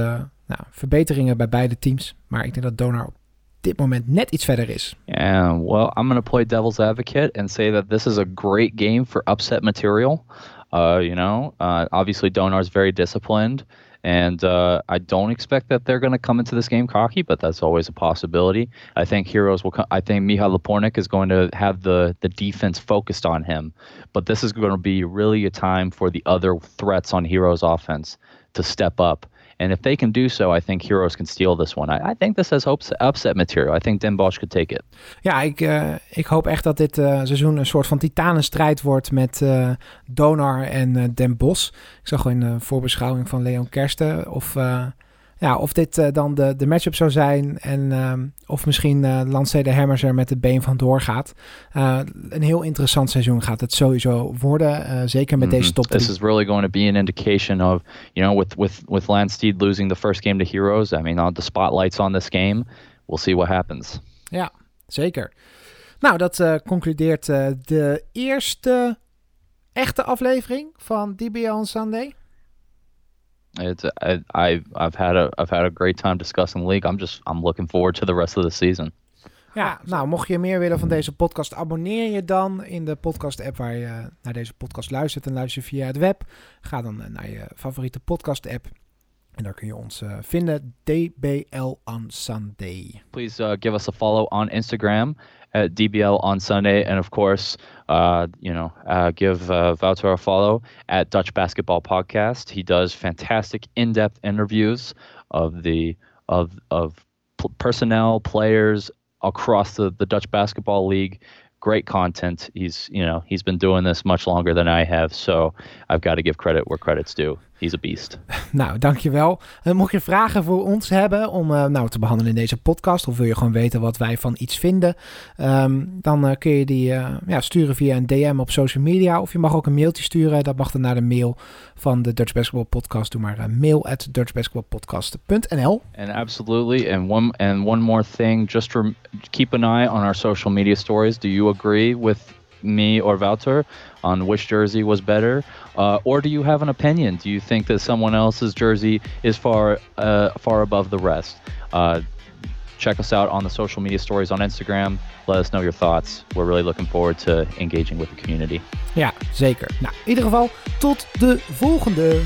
nou, verbeteringen bij beide teams. Maar ik denk dat Donor op dit moment net iets verder is.
Yeah, well, I'm going to play devil's advocate and say that this is a great game for upset material. Uh, you know, uh, obviously Donar is very disciplined. And uh, I don't expect that they're going to come into this game cocky, but that's always a possibility. I think Heroes will. Come, I think Mihal Lapornik is going to have the the defense focused on him, but this is going to be really a time for the other threats on Heroes offense to step up. And if they can do so, I think Heroes can steal this one. I, I think this has hopes, upset material. I think Den Bosch could take it.
Ja, ik, uh, ik hoop echt dat dit uh, seizoen een soort van titanenstrijd wordt met uh, Donar en Den Bosch. Ik zag gewoon in de voorbeschouwing van Leon Kersten of ja, of dit uh, dan de, de matchup zou zijn. En uh, of misschien uh, Lancede Hammers er met het been van doorgaat. Uh, een heel interessant seizoen gaat het sowieso worden. zeker met mm -hmm. deze top 3.
This is really going to be an indication of, you know, with, with, with Lance Steed losing the first game to Heroes. I mean, on the spotlights on this game. We'll see what happens.
Ja, zeker. Nou, dat concludeert de eerste echte aflevering van DBL on Sunday.
It's I, I I've had a I've had a great time discussing the league. I'm just I'm looking forward to the rest of the season.
Ja, nou, mocht je meer willen van deze podcast, abonneer je dan in de podcast-app waar je naar deze podcast luistert en luister via het web. Ga dan naar je favoriete podcast-app en daar kun je ons uh, vinden. DBL on Sunday.
Please uh, give us a follow on Instagram at DBL on Sunday, and of course, uh, you know, uh, give uh, Wouter a follow at Dutch Basketball Podcast. He does fantastic, in-depth interviews of the of of personnel, players across the, the Dutch Basketball League. Great content. He's you know he's been doing this much longer than I have, so I've got to give credit where credit's due. He's a beast. [LAUGHS]
Nou, dankjewel. Uh, mocht je vragen voor ons hebben om uh, nou, te behandelen in deze podcast, of wil je gewoon weten wat wij van iets vinden, um, dan uh, kun je die ja, sturen via een DM op social media. Of je mag ook een mailtje sturen. Dat mag dan naar de mail van de Dutch Basketball Podcast. Doe maar mail at dutchbasketballpodcast.nl.
And absolutely. And one, and one more thing, just keep an eye on our social media stories. Do you agree with me or Wouter on which jersey was better, uh, or do you have an opinion? Do you think that someone else's jersey is far uh, far above the rest? Uh, check us out on the social media stories on Instagram. Let us know your thoughts. We're really looking forward to engaging with the community.
Ja, zeker. Nou, in ieder geval, tot de volgende.